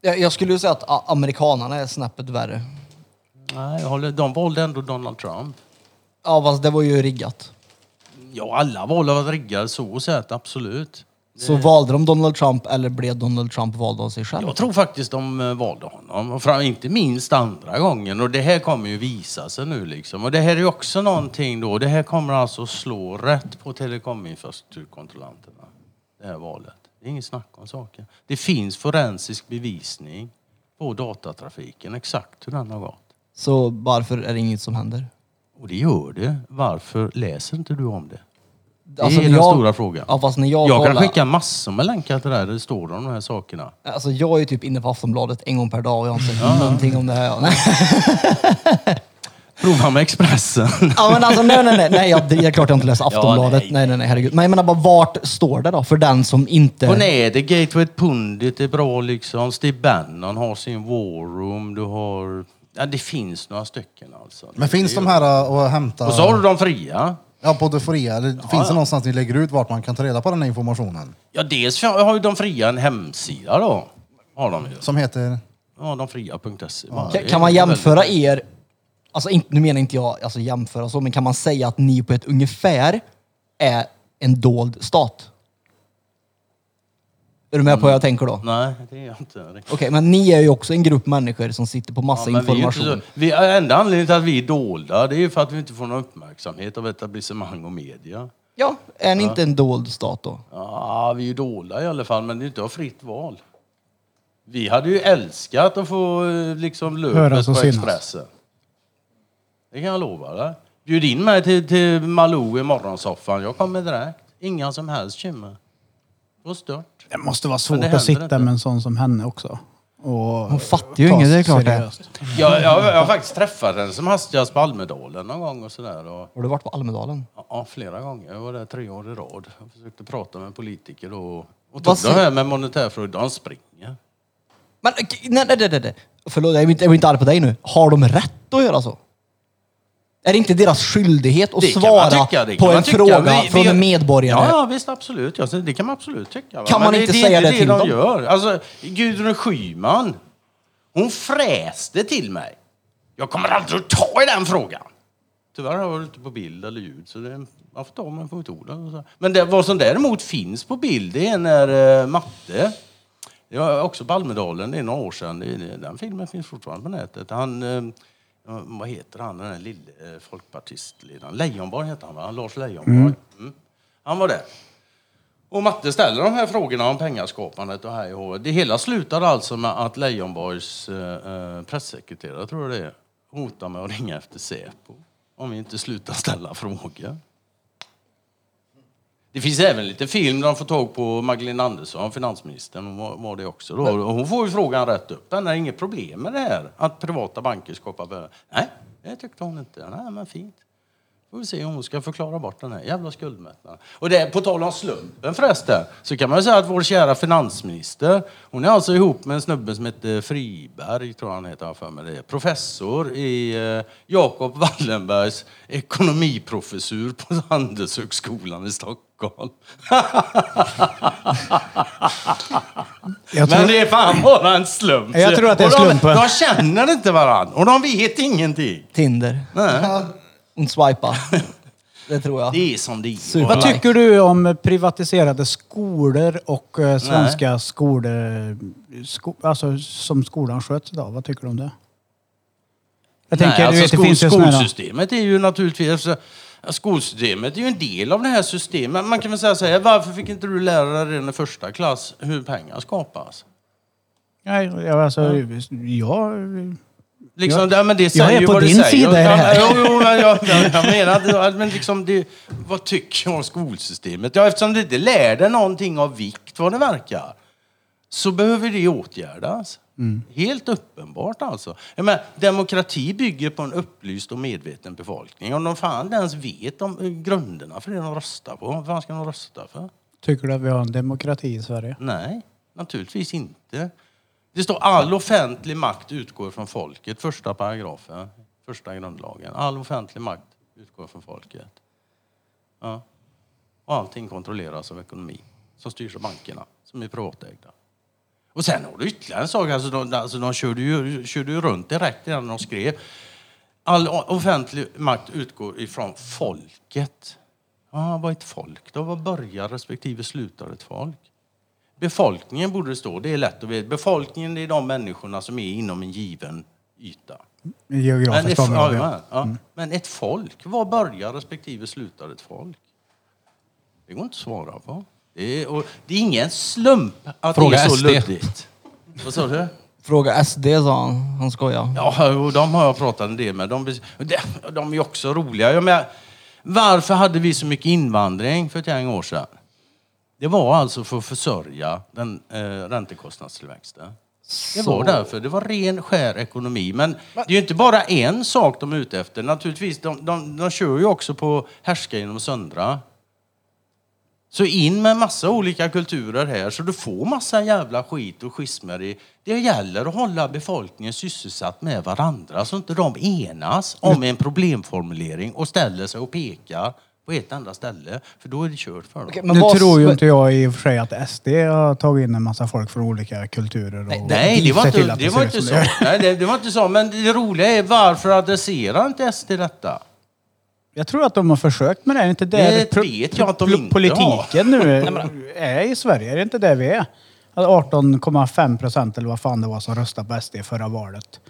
Jag, jag skulle ju säga att a- amerikanarna är snäppet värre. Nej, jag håller, de valde ändå Donald Trump. Ja fast det var ju riggat. Ja, alla val har varit riggade så sett, absolut. Så valde de Donald Trump eller blev Donald Trump vald av sig själv? Jag tror faktiskt de eh, valde honom. Och fram, inte minst andra gången. Och det här kommer ju visa sig nu liksom. Och det här är ju också någonting då. Det här kommer alltså slå rätt på telekominfrastrukturkontrollanterna. Det här valet. Det är inget snack om saken. Det finns forensisk bevisning på datatrafiken. Exakt hur den har gått. Så varför är det inget som händer? Och det gör det. Varför läser inte du om det? Det Alltså, är den jag- stora frågan. Ja fast när jag, Jag kan kollar- skicka massor med länkar till det här där det står om de här sakerna. Alltså jag är ju typ inne på Aftonbladet en gång per dag och jag har inte sett någonting om det här. Nej. [LAUGHS] Prova med Expressen. Ja men alltså nej nej nej, nej jag, det är klart jag inte läser Aftonbladet. nej. nej nej nej herregud. Men jag menar bara vart står det då för den som inte... På nätet, Gateway Pundit är bra liksom. Steve Bannon har sin War Room. Du har... Ja, det finns några stycken alltså. Men finns de här äh, att hämta Och så har du de fria. ja, på det fria? Eller finns det någonstans ni lägger ut vart man kan ta reda på den här informationen? Ja, dels har ju de fria en hemsida då. Har de ju. Som heter? Ja, demfria.se. Kan, kan man jämföra er, alltså inte, nu menar inte jag alltså jämföra så, men kan man säga att ni på ett ungefär är en dold stat? Är du med på vad jag tänker då? Nej, det är jag inte. Okej, men ni är ju också en grupp människor som sitter på massa Ja, men vi är ju inte information. så, vi, enda anledningen till att vi är dolda, det är ju för att vi inte får någon uppmärksamhet av etablissemang och media. Ja, är ni inte en dold stat då? Ja, vi är ju dolda i alla fall, men det är inte av fritt val. Vi hade ju älskat att få eh, liksom löpet på och synas. Expressen. Det kan jag lova dig. Bjud in mig till, till Malou i morgonsoffan. Jag kommer direkt. Inga som helst bekymmer. Det var stört. Det måste vara svårt att sitta inte. med en sån som henne också. Och Hon fattar ju inget, det är klart det. Jag, jag, jag har faktiskt träffat henne som hastigast på Almedalen någon gång och sådär. Och, Har du varit på Almedalen? ja, flera gånger. Jag var där tre år i rad. Jag försökte prata med politiker. Och Vad tog säger- det här med monetärfrågor. De springer. Men nej, nej, nej, nej, nej. Förlåt, jag är inte, jag inte arg på dig nu. Har de rätt att göra så? Är det inte deras skyldighet att Det kan man svara tycka, det kan på man en tycka. fråga Vi- från vi- en medborgare? Ja, ja visst absolut. Ja, så det kan man absolut tycka. va. Kan man Men inte det, säga det det till de dem? gör. Alltså, Gudrun Schyman, hon fräste till mig. Jag kommer aldrig att ta i den frågan. Tyvärr har jag inte på bild eller ljud, så det, man får ta ett ord. och så. Men det, vad som däremot finns på bild, det är när eh, Matte, det var också på Almedalen, det är några år sedan, det, den filmen finns fortfarande på nätet. Han, eh, vad heter han, den där lille eh, folkpartistledaren? Leijonborg heter han va? Lars Leijonborg. Mm. Han var där. Och Matte ställer de här frågorna om pengaskapandet och hej och. Det hela slutar alltså med att Leijonborgs eh, eh, pressekreterare, tror jag det är, hotar med att ringa efter Säpo om vi inte slutar ställa frågor. Det finns även lite film där de får tag på Magdalena Andersson, finansministern. Hon var, var det också då. Och hon får ju frågan rätt upp. Det är inget problem med det här att privata banker skapar värde. Nej, det tyckte hon inte. Nej, men fint. Får vi se om hon ska förklara bort den här jävla skuldmättnaden. Och det, på tal om slumpen förresten, så kan man ju säga att vår kära finansminister, hon är alltså ihop med en snubbe som heter Friberg, tror han heter, för mig det. Professor i eh, Jakob Wallenbergs ekonomiprofessur på Handelshögskolan i Stockholm. [LAUGHS] Jag Men tror, det är fan bara en slump. Jag tror att det är Och de, slumpen. de känner inte varandra och de vet ingenting. Tinder. Nej. Och swipa. Det tror jag. Det är som det är. Super. vad tycker du om privatiserade skolor och eh, svenska skolor, sko, alltså som skolan sköts idag? Vad tycker du om det? Jag tänker, Nej, du alltså vet, det skol, finns ju skolsystemet är ju naturligtvis... Skolsystemet är ju en del av det här systemet. Man kan väl säga så här, varför fick inte du lära dig redan i första klass hur pengar skapas? Nej, jag, alltså, jag Liksom, Jag- ja, men det jag säger är ju på din sida i det här. Jo, jo, men jag, jag, jag menar, men liksom det, vad tycker jag om skolsystemet? Ja, eftersom det inte lär dig någonting av vikt vad det verkar, så behöver det åtgärdas. Mm. Helt uppenbart alltså. Jag menar, demokrati bygger på en upplyst och medveten befolkning. Om de fan inte ens vet om grunderna för det de röstar på, vad fan ska de rösta för? Tycker du att vi har en demokrati i Sverige? Nej, naturligtvis inte. Det står all offentlig makt utgår från folket, första paragrafen, första grundlagen. All offentlig makt utgår från folket. Ja. Och allting kontrolleras av ekonomi, som styrs av bankerna, som är privatägda. Och sen har du ytterligare en sak, alltså de, alltså de körde, ju, körde ju runt direkt innan de skrev. All offentlig makt utgår ifrån folket. Ja, vad är ett folk då? Vad börjar respektive slutar ett folk? Befolkningen borde det stå, det är lätt att veta. Befolkningen är de människorna som är inom en given yta. Men ett, ja, ja. ja. Men ett folk, vad börjar respektive slutar ett folk? Det går inte att svara på. Det är, och det är ingen slump att Fråga det är så SD. luddigt. Vad sa du? Fråga SD sa han. Han skojar. Ja, och de har jag pratat en del med. De, de, de är också roliga. Jag menar, varför hade vi så mycket invandring för ett gäng år sedan? Det var alltså för att försörja den eh, räntekostnadstillväxten. Det var därför. Det var ren skär ekonomi. Men det är ju inte bara en sak de är ute efter. Naturligtvis, de, de, de kör ju också på härska genom söndra. Så in med massa olika kulturer här så du får massa jävla skit och schismer. i. Det gäller att hålla befolkningen sysselsatt med varandra så inte de enas om en problemformulering och ställer sig och pekar på ett enda ställe. För då är det kört för dem. Okej, men nu vad- tror ju inte jag i och för sig att SD har tagit in en massa folk från olika kulturer och Nej, det var inte, att det var inte så. Nej, det, det var inte så. Men det roliga är varför adresserar inte SD detta? Jag tror att de har försökt med det. Är inte det, Det pro- vet jag att de pro- inte politiken nu [LAUGHS] är i Sverige? Är det inte det vi är? Att 18,5 procent eller vad fan det var som röstade på SD i förra valet.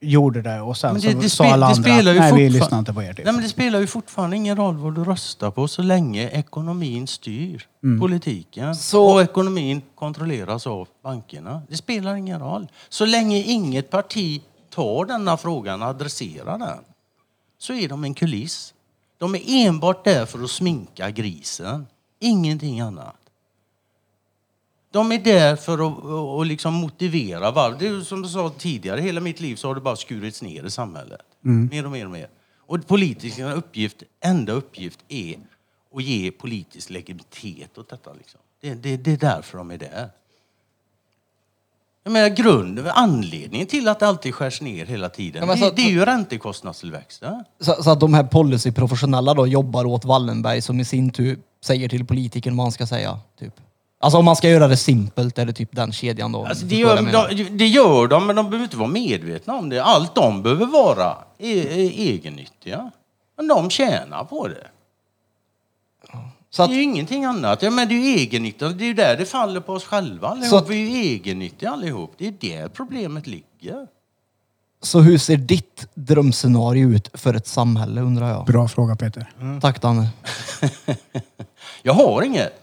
Gjorde det och sen Men så det, det, sa alla det andra spelar ju nej vi fortfar- lyssnar inte på er. Typ. Nej, men det spelar ju fortfarande ingen roll vad du röstar på så länge ekonomin styr politiken Så- och ekonomin kontrolleras av bankerna. Det spelar ingen roll. Så länge inget parti tar denna frågan och adresserar den så är de en kuliss. De är enbart där för att sminka grisen. Ingenting annat. De är där för att, att liksom motivera varför. Det är som du sa tidigare, hela mitt liv så har det bara skurits ner i samhället. Mer och mer och mer. Och politikernas uppgift, enda uppgift är att ge politisk legitimitet åt detta. Liksom. Det, det, det är därför de är där. Jag menar grunden, anledningen till att det alltid skärs ner hela tiden, men det, så det är ju räntekostnadstillväxten. Så, så att de här policyprofessionella då jobbar åt Wallenberg som i sin tur säger till politikern vad han ska säga. Typ. Alltså om man ska göra det simpelt är det typ den kedjan då. Alltså, det, Förstår vad jag gör, menar? de, det gör de, men de behöver inte vara medvetna om det. Allt de behöver vara är, är egennyttiga. Men de tjänar på det. Så att, det är ju ingenting annat. Ja, men det är ju egennyttiga. Det är ju där det faller på oss själva allihop. Så att- Vi är ju egennyttiga allihop. Det är där problemet ligger. så hur ser ditt drömscenario ut för ett samhälle undrar jag? Bra fråga Peter. Tack Danne. [LAUGHS] Jag har inget.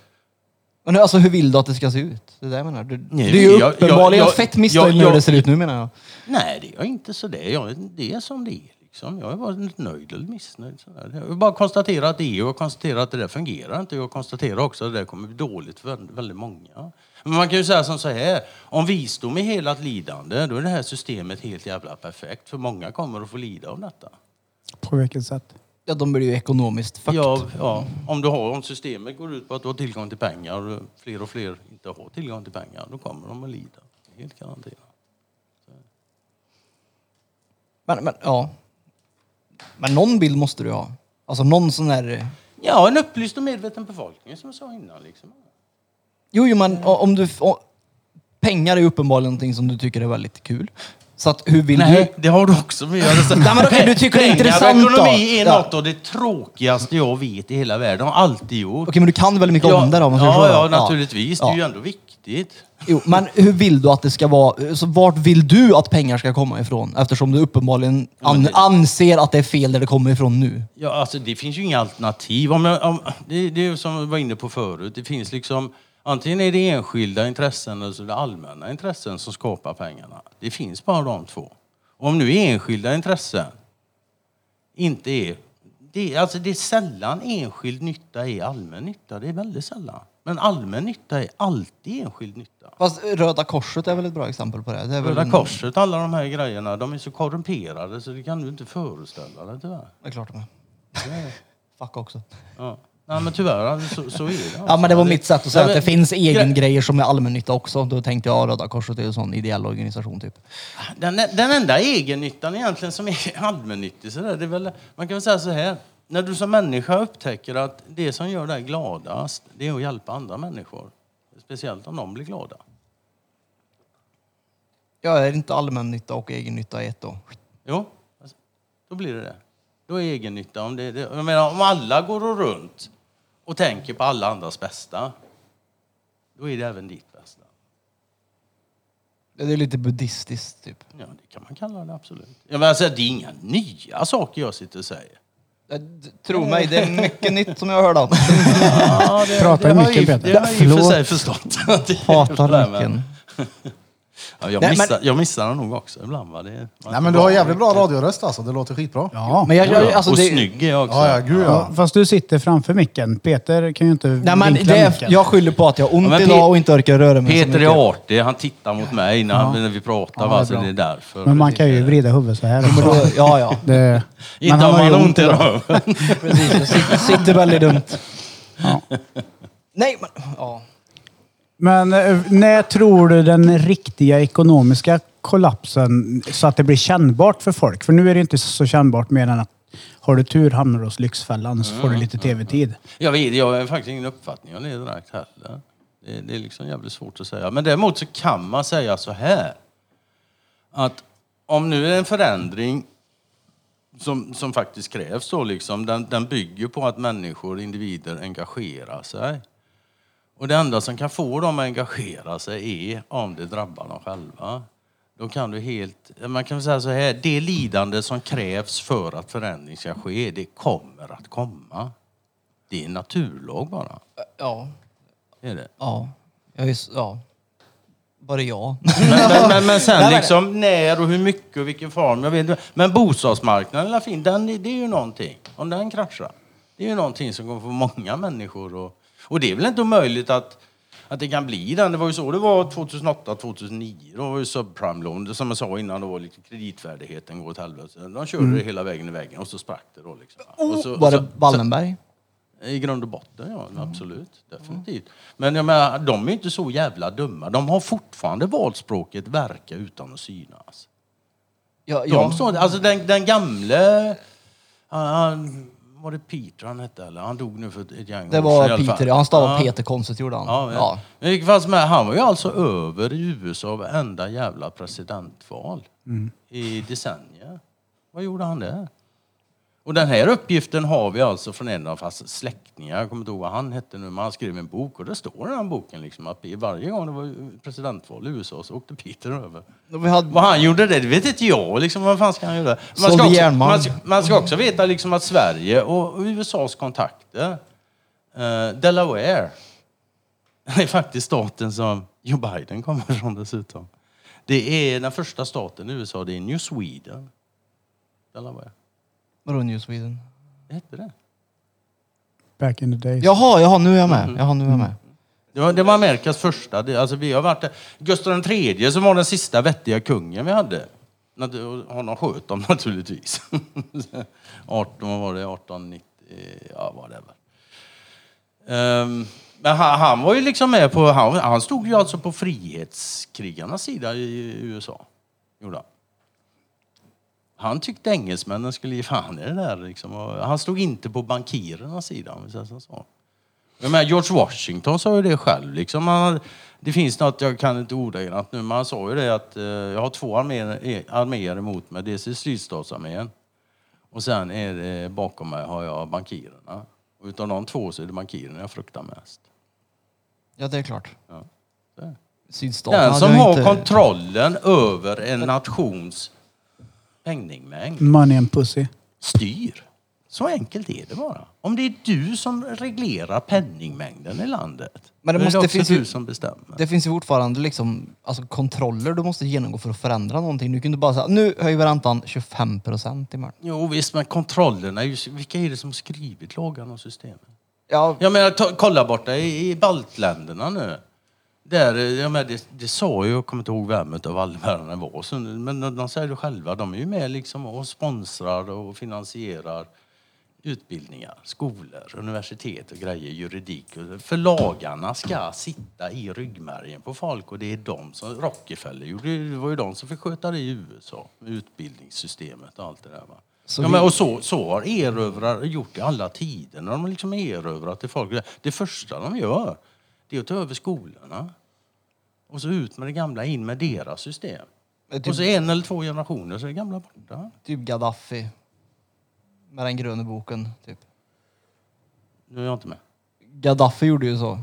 Men alltså hur vill du att det ska se ut? Det är det jag menar. Du, Nej, du är ju jag- uppenbarligen jag- fett missnöjd jag- med hur det ser ut nu menar jag. Nej, det är jag inte så det. Jag, det är som det är. Liksom. Jag är bara lite nöjd eller missnöjd. Sådär. Jag vill bara konstatera att det är och jag konstaterar att det där fungerar inte. Jag konstaterar också att det där kommer bli dåligt för väldigt- många. Men man kan ju säga som så här. Om visdom är hela lidande, då är det här systemet helt jävla perfekt. För många kommer att få lida av detta. På vilket sätt? Ja, de blir ju ekonomiskt fucked. Ja, ja. Om, du har, om systemet går ut på att du har tillgång till pengar och fler och fler inte har tillgång till pengar, då kommer de att lida. Helt garanterat. Men, men ja. Men någon bild måste du ha. Alltså någon sån där... Ja, en upplyst och medveten befolkning som jag sa innan. Liksom. Jo, jo men om du... Pengar är uppenbarligen någonting som du tycker är väldigt kul. Så att hur vill Nej, det har du också med att göra. Nej, men okej, du tycker det är Pengar och intressant då. ekonomi är Ja. något av det tråkigaste jag vet i hela världen. Har alltid gjort. du... Okej, men du kan väldigt mycket om det då? om man säger ja, så, ja, då? naturligtvis. Det är ju ändå viktigt. Jo, men hur vill du att det ska vara? Så vart vill du att pengar ska komma ifrån? Eftersom du uppenbarligen an, anser att det är fel där det kommer ifrån nu. Ja, alltså, det finns ju inga alternativ. Om jag, om, det, det är ju som vi var inne på förut. Det finns liksom, antingen är det enskilda intressen eller så är det allmänna intressen som skapar pengarna. Det finns bara de två. Om nu enskilda intressen inte är... Det är, alltså det är sällan enskild nytta är allmän nytta. Det är väldigt sällan. Men allmän nytta är alltid enskild nytta. Fast Röda Korset är väl ett bra exempel på det? det Röda en- Korset, alla de här grejerna, de är så korrumperade så det kan du inte föreställa dig tyvärr. Det är klart de är. Fuck också. Ja. Nej men tyvärr, alltså, så, så är det. Ja men det var mitt sätt att säga Ja, att det finns egen grejer som är allmännytta också. Då tänkte jag Röda Korset är en sån ideell organisation typ. Den, den enda egennyttan egentligen som är [LAUGHS] allmännyttig, så där, det är väl, man kan väl säga så här. När du som människa upptäcker att det som gör dig gladast, det är att hjälpa andra människor. Speciellt om de blir glada. Ja, är inte allmännytta och egennytta ett då? Jo, alltså, då blir det det. Då är egennytta, om, det, det, jag menar, om alla går runt och tänker på alla andras bästa, då är det även ditt bästa. Det är lite buddhistiskt typ. Ja, det kan man kalla det absolut. Jag menar, alltså, det är inga nya saker jag sitter och säger. Tro mig, det är mycket nytt som jag hörde om. [LAUGHS] Ja, det, jag i- Peter. Det har jag i och för Förlåt. sig förstått. att det är Hatar men- mycken. [LAUGHS] Ja, jag, Nej, missar, men- jag missar den nog också ibland. Va? Det, är- Nej men du har jävligt bra radioröst alltså, det låter skitbra. Ja. Men jag, jag, alltså och det, snygg är jag också. Ja, ja, gud Ja, ja. fast du sitter framför micken. Peter kan ju inte Nej men vinkla det är, micken. jag skyller på att jag har ont Ja, men idag och inte orkar röra mig så Peter mycket. är artig, han tittar mot mig när, han, när vi pratar. Ja, va? det är så bra. det är därför. Men man kan ju vrida huvudet så här Men då, ja, ja. Det, Inte men om har man ju har ont i idag. röven. [LAUGHS] Precis, jag sitter, sitter väldigt dumt. Ja. Nej men, ja. Men eh, när tror du den riktiga ekonomiska kollapsen så att det blir kännbart för folk? För nu är det inte så kännbart mer än att har du tur hamnar du hos Lyxfällan så får du lite tv-tid. Jag vet, jag har faktiskt ingen uppfattning om det direkt heller. Det, det är liksom jävligt svårt att säga. Men däremot så kan man säga så här. Att om nu är en förändring som, som faktiskt krävs då liksom, den, den bygger på att människor, individer engagerar sig. Och det enda som kan få dem att engagera sig är om det drabbar dem själva. Då kan du helt, man kan säga så här, det lidande som krävs för att förändring ska ske, det kommer att komma. Det är en naturlag bara. Ja. Är det. Ja. Jag är, ja. Bara ja. Men, men, men, men sen [LAUGHS] liksom när och hur mycket och vilken form, jag vet inte. Men bostadsmarknaden, den, det är ju någonting. Om den kraschar, det är ju någonting som kommer få många människor och, och det är väl inte omöjligt att, att det kan bli den. Det var ju så det var 2008, 2009. Då var ju subprime-lån, som jag sa innan, då var lite kreditvärdigheten går åt helvete. De körde det hela vägen i väggen och så sprack det då liksom. Och så- Var så- det Wallenberg? I grund och botten, ja. Absolut. Definitivt. Men jag menar, de är inte så jävla dumma. De har fortfarande valt språket verka utan att synas. Ja, De ja. står, alltså den, den gamle... Han, han, var det Peter han hette eller? Han dog nu för ett gäng Det år sedan i var alla fall. Peter. Han stavade Ja. Peter konstigt gjorde han. Ja, ja. Ja. Men i vilket fall som helst, han var ju alltså över i USA varenda jävla presidentval i decennier. Vad gjorde han där? Och den här uppgiften har vi alltså från en av hans släktingar. Jag kommer inte ihåg vad han hette nu, men han skrev en bok och det står i den boken liksom att varje gång det var presidentval i USA så åkte Peter över. Vi hade, Vad han gjorde det, det vet inte jag. Liksom, vad fan ska han göra? Man ska, också, man, ska, man ska också veta liksom att Sverige och USAs kontakter, eh, Delaware, det är faktiskt staten som Joe Biden kommer från dessutom. Det är den första staten i USA, det är New Sweden. Delaware. Vadå New Sweden? Det hette det. Back in the days. Jaha, jaha, nu är jag Mm. med. Jaha, nu är jag med. Det var, det var Amerikas första. Det, alltså vi har varit där. Gustav III som var den sista vettiga kungen vi hade. Honom sköt de naturligtvis. [LAUGHS] 18, vad var det? 1890? Ja, vad det var. Um, men han, han var ju liksom med på... Han, han stod ju alltså på frihetskrigarnas sida i USA. Gjorde han. Han tyckte engelsmännen skulle ge fan i det där. Liksom. Han stod inte på bankirernas sida, om vi säger så. så. Jag menar, George Washington sa ju det själv. Liksom. Han, det finns något, jag kan inte ordagrant nu, men han sa ju det att eh, jag har två arméer, eh, arméer emot mig. Dels är sydstatsarmén och sen är det bakom mig har jag bankirerna. Och utav de två så är det bankirerna jag fruktar mest. Ja, det är klart. Ja, det Den som har inte- kontrollen över en nations penningmängd Money and pussy. styr. Så enkelt är det bara. Om det är du som reglerar penningmängden i landet, Men det då är måste- det det också finns du som bestämmer. Det finns ju fortfarande liksom, alltså kontroller du måste genomgå för att förändra någonting. Du kan inte bara säga nu höjer vi räntan 25 procent imorgon. Jo visst, men kontrollerna, är ju- vilka är det som skrivit lagarna och systemen? Ja, Jag menar, ta, kolla borta i, i baltländerna nu. Där, eh, jag menar, det, det sa ju, jag kommer inte ihåg vem av allmänna det var, så, men de, de säger det själva, de är ju med liksom och sponsrar och finansierar utbildningar, skolor, universitet och grejer, juridik. och- För lagarna ska sitta i ryggmärgen på folk och det är de som Rockefeller gjorde. Det var ju de som fick sköta det i USA, med utbildningssystemet och allt det där. Va? Så ja, men, och så, så har erövrare gjort i alla tider. När de har liksom erövrat till folk. Det första de gör, det är att ta över skolorna. Och så ut med det gamla, in med deras system. Typ- Och så en eller två generationer så är det gamla borta. typ Gaddafi. Med den gröna boken, typ. Nu är jag inte med. Gaddafi gjorde ju så.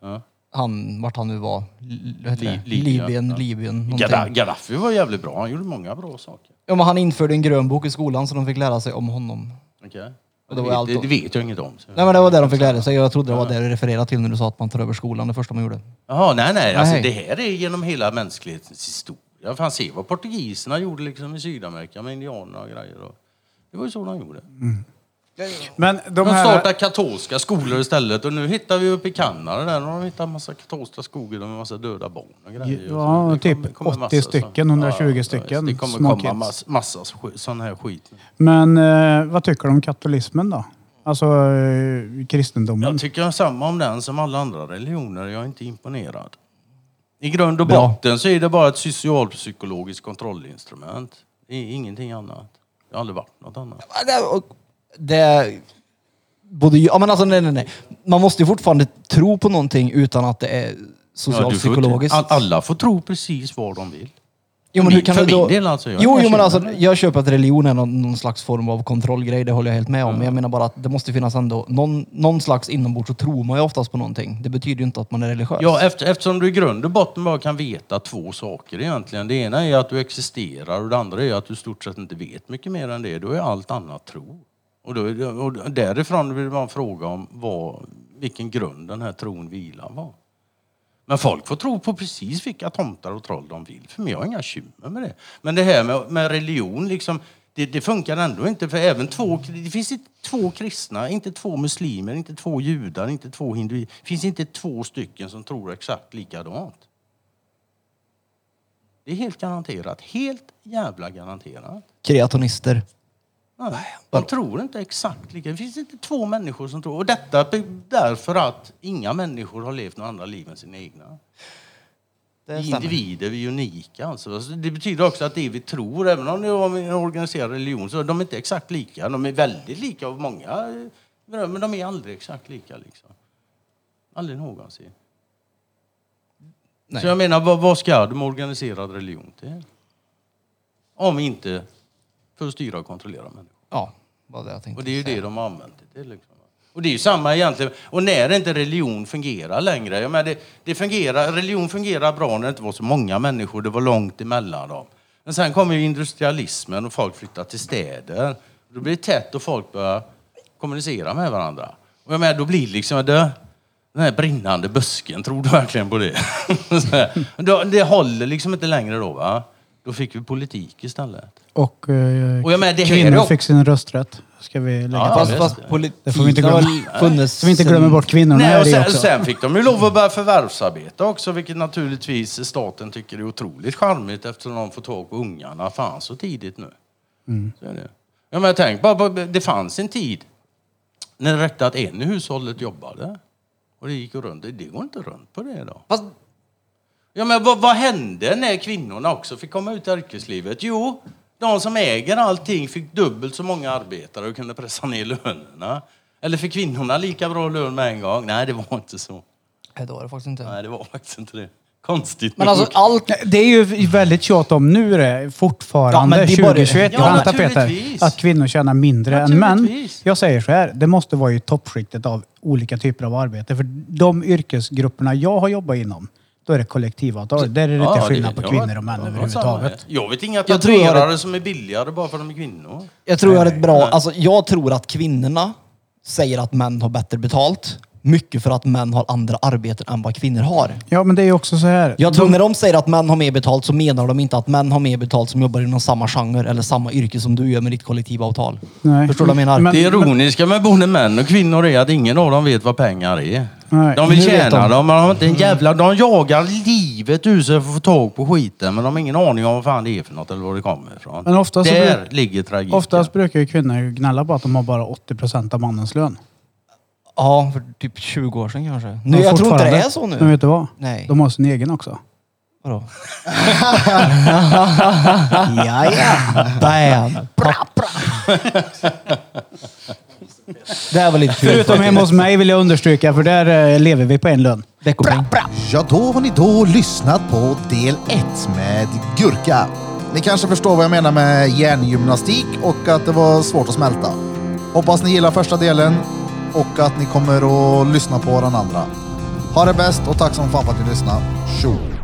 Ja. Han, vart han nu var. Li- Libyen, Libyen, ja. Libyen. Gadda- Gaddafi var jävligt bra. Han gjorde många bra saker. Ja, men han införde en grön bok i skolan så de fick lära sig om honom. Okay. Och det var vet, allt det, det vet jag inget om. Så. Nej men det var det de fick lära sig. Jag trodde det var det du refererade till när du sa att man tar över skolan, det första man gjorde. Jaha, nej, nej. Alltså, Nej. det här är genom hela mänsklighetens historia. Fan, se vad portugiserna gjorde liksom i Sydamerika med indianerna och grejer. Och det var ju så de gjorde. Men de De här... startade katolska skolor istället och nu hittar vi uppe i Kanada där har de hittat en massa katolska skolor med en massa döda barn och grejer. Ja, Och typ kommer- 80 massa stycken, 120 stycken Det kommer små komma kids. mass, massa sån här skit. Men eh, vad tycker du om katolismen då? Alltså eh, kristendomen? Jag tycker samma om den som alla andra religioner. Jag är inte imponerad. I grund och Bra. botten så är det bara ett socialpsykologiskt kontrollinstrument. Det är ingenting annat. Det har aldrig varit något annat. Det, både, ja men alltså nej nej nej. Man måste ju fortfarande tro på någonting utan att det är Ja, du socialpsykologiskt. All- alla får tro precis vad de vill. Jo, men Min- hur kan för du då... min del alltså, jag jo, jo, men alltså, bekymmer. jag köper att religion är någon, någon slags form av kontrollgrej, det håller jag helt med om. Men jag menar bara att det måste finnas ändå någon, någon slags inombords så tror man ju oftast på någonting. Det betyder ju inte att man är religiös. Ja, efter, eftersom du i grund och botten bara kan veta två saker egentligen. Det ena är att du existerar och det andra är att du i stort sett inte vet mycket mer än det. Då är allt annat tro. Och, då, och därifrån vill man fråga om vad, vilken grund den här tron vilar på. Men folk får tro på precis vilka tomtar och troll de vill. För mig har jag inga bekymmer med det. Men det här med, med religion, liksom, det, det funkar ändå inte. För även två, det finns inte två kristna, inte två muslimer, inte två judar, inte två hinduer. Det finns inte två stycken som tror exakt likadant. Det är helt garanterat. Helt jävla garanterat. Kreatonister. De tror inte exakt lika. Det finns inte två människor som tror. Och detta därför att inga människor har levt några andra liv än sina egna. Det Vi individer, vi är unika. Alltså. Alltså, Det betyder också att det vi tror, även om det är en organiserad religion, så är de inte exakt lika. De är väldigt lika av många, men de är aldrig exakt lika. Liksom. Aldrig någonsin. Nej. Så jag menar, vad, vad ska de organiserad religion till? Om inte för att styra och kontrollera människor. Ja, var det jag tänkte Och det är ju säga. det de har använt det till. Liksom. Och det är ju samma egentligen. Och när inte religion fungerar längre. Jag menar, det, det fungerar, religion fungerar bra när det inte var så många människor. Det var långt emellan dem. Men sen kommer ju industrialismen och folk flyttar till städer. Då blir det tätt och folk börjar kommunicera med varandra. Och jag menar, då blir liksom... Det, den här brinnande busken, tror du verkligen på det? [LAUGHS] Det håller liksom inte längre då va? Då fick vi politik istället. Och, eh, Och jag menar, det här är kvinnor också- fick sin rösträtt. Ska vi lägga Ja, till. Fast, visst. fast politik Det får vi inte har glömma. väl funnits... Så vi inte glömmer bort kvinnorna Nej, och i sen, också. sen fick de ju lov att börja förvärvsarbeta också, vilket naturligtvis staten tycker är otroligt charmigt eftersom de får tag på ungarna fan så tidigt nu. Mm. Så är det. Ja, men tänk bara på, det fanns en tid när det räckte att en i hushållet jobbade. Och det gick ju runt. Det går inte runt på det idag. Fast, Ja, men vad, vad hände när kvinnorna också fick komma ut i yrkeslivet? Jo, de som äger allting fick dubbelt så många arbetare och kunde pressa ner lönerna. Eller fick kvinnorna lika bra lön med en gång? Nej, det var inte så. nej, det var det faktiskt inte. Nej, det var faktiskt inte det. Konstigt Men nog. alltså allt... Det är ju väldigt tjat om nu det, fortfarande, Ja, men det bara- 2021. Ja, Vänta Peter, naturligtvis. att kvinnor tjänar mindre än män. Naturligtvis. Jag säger så här, det måste vara i toppskiktet av olika typer av arbete. För de yrkesgrupperna jag har jobbat inom, Då är det kollektivavtal. Där är det inte Ja, skillnad på ja, kvinnor det- och män ja, överhuvudtaget. Jag vet inga Jag tror jag har tatuerare som är billigare bara för att de är kvinnor. Jag tror jag har ett bra, alltså jag tror att kvinnorna säger att män har bättre betalt. Mycket för att män har andra arbeten än vad kvinnor har. Ja, men det är ju också så här. Jag tror när de säger att män har mer betalt så menar de inte att män har mer betalt som jobbar inom samma genre eller samma yrke som du gör med ditt kollektivavtal. Nej. Förstår du vad jag menar? Men- Det ironiska med både män och kvinnor är att ingen av dem vet vad pengar är. Nej. De vill tjäna de. dem, men de har inte en jävla... De jagar livet ur sig för att få tag på skiten, men de har ingen aning om vad fan det är för något eller var det kommer ifrån. Men oftast så Där bruk- ligger tragiken. Oftast brukar ju kvinnor gnälla på att de har bara 80 procent av mannens lön. Ja, för typ 20 år sedan kanske. Men Nu, jag tror inte det är så nu. Men vet du vad? Nej. De har sin egen också. Vadå? [LAUGHS] ja, ja. Bam! Det här var lite kul. Förutom hemma hos mig vill jag understryka, för där eh, lever vi på en lön. Veckopeng. Ja, då har ni då lyssnat på del 1 med gurka. Ni kanske förstår vad jag menar med hjärngymnastik och att det var svårt att smälta. Hoppas ni gillar första delen och att ni kommer att lyssna på den andra. Ha det bäst och tack som fan för att ni lyssnade. Tjo!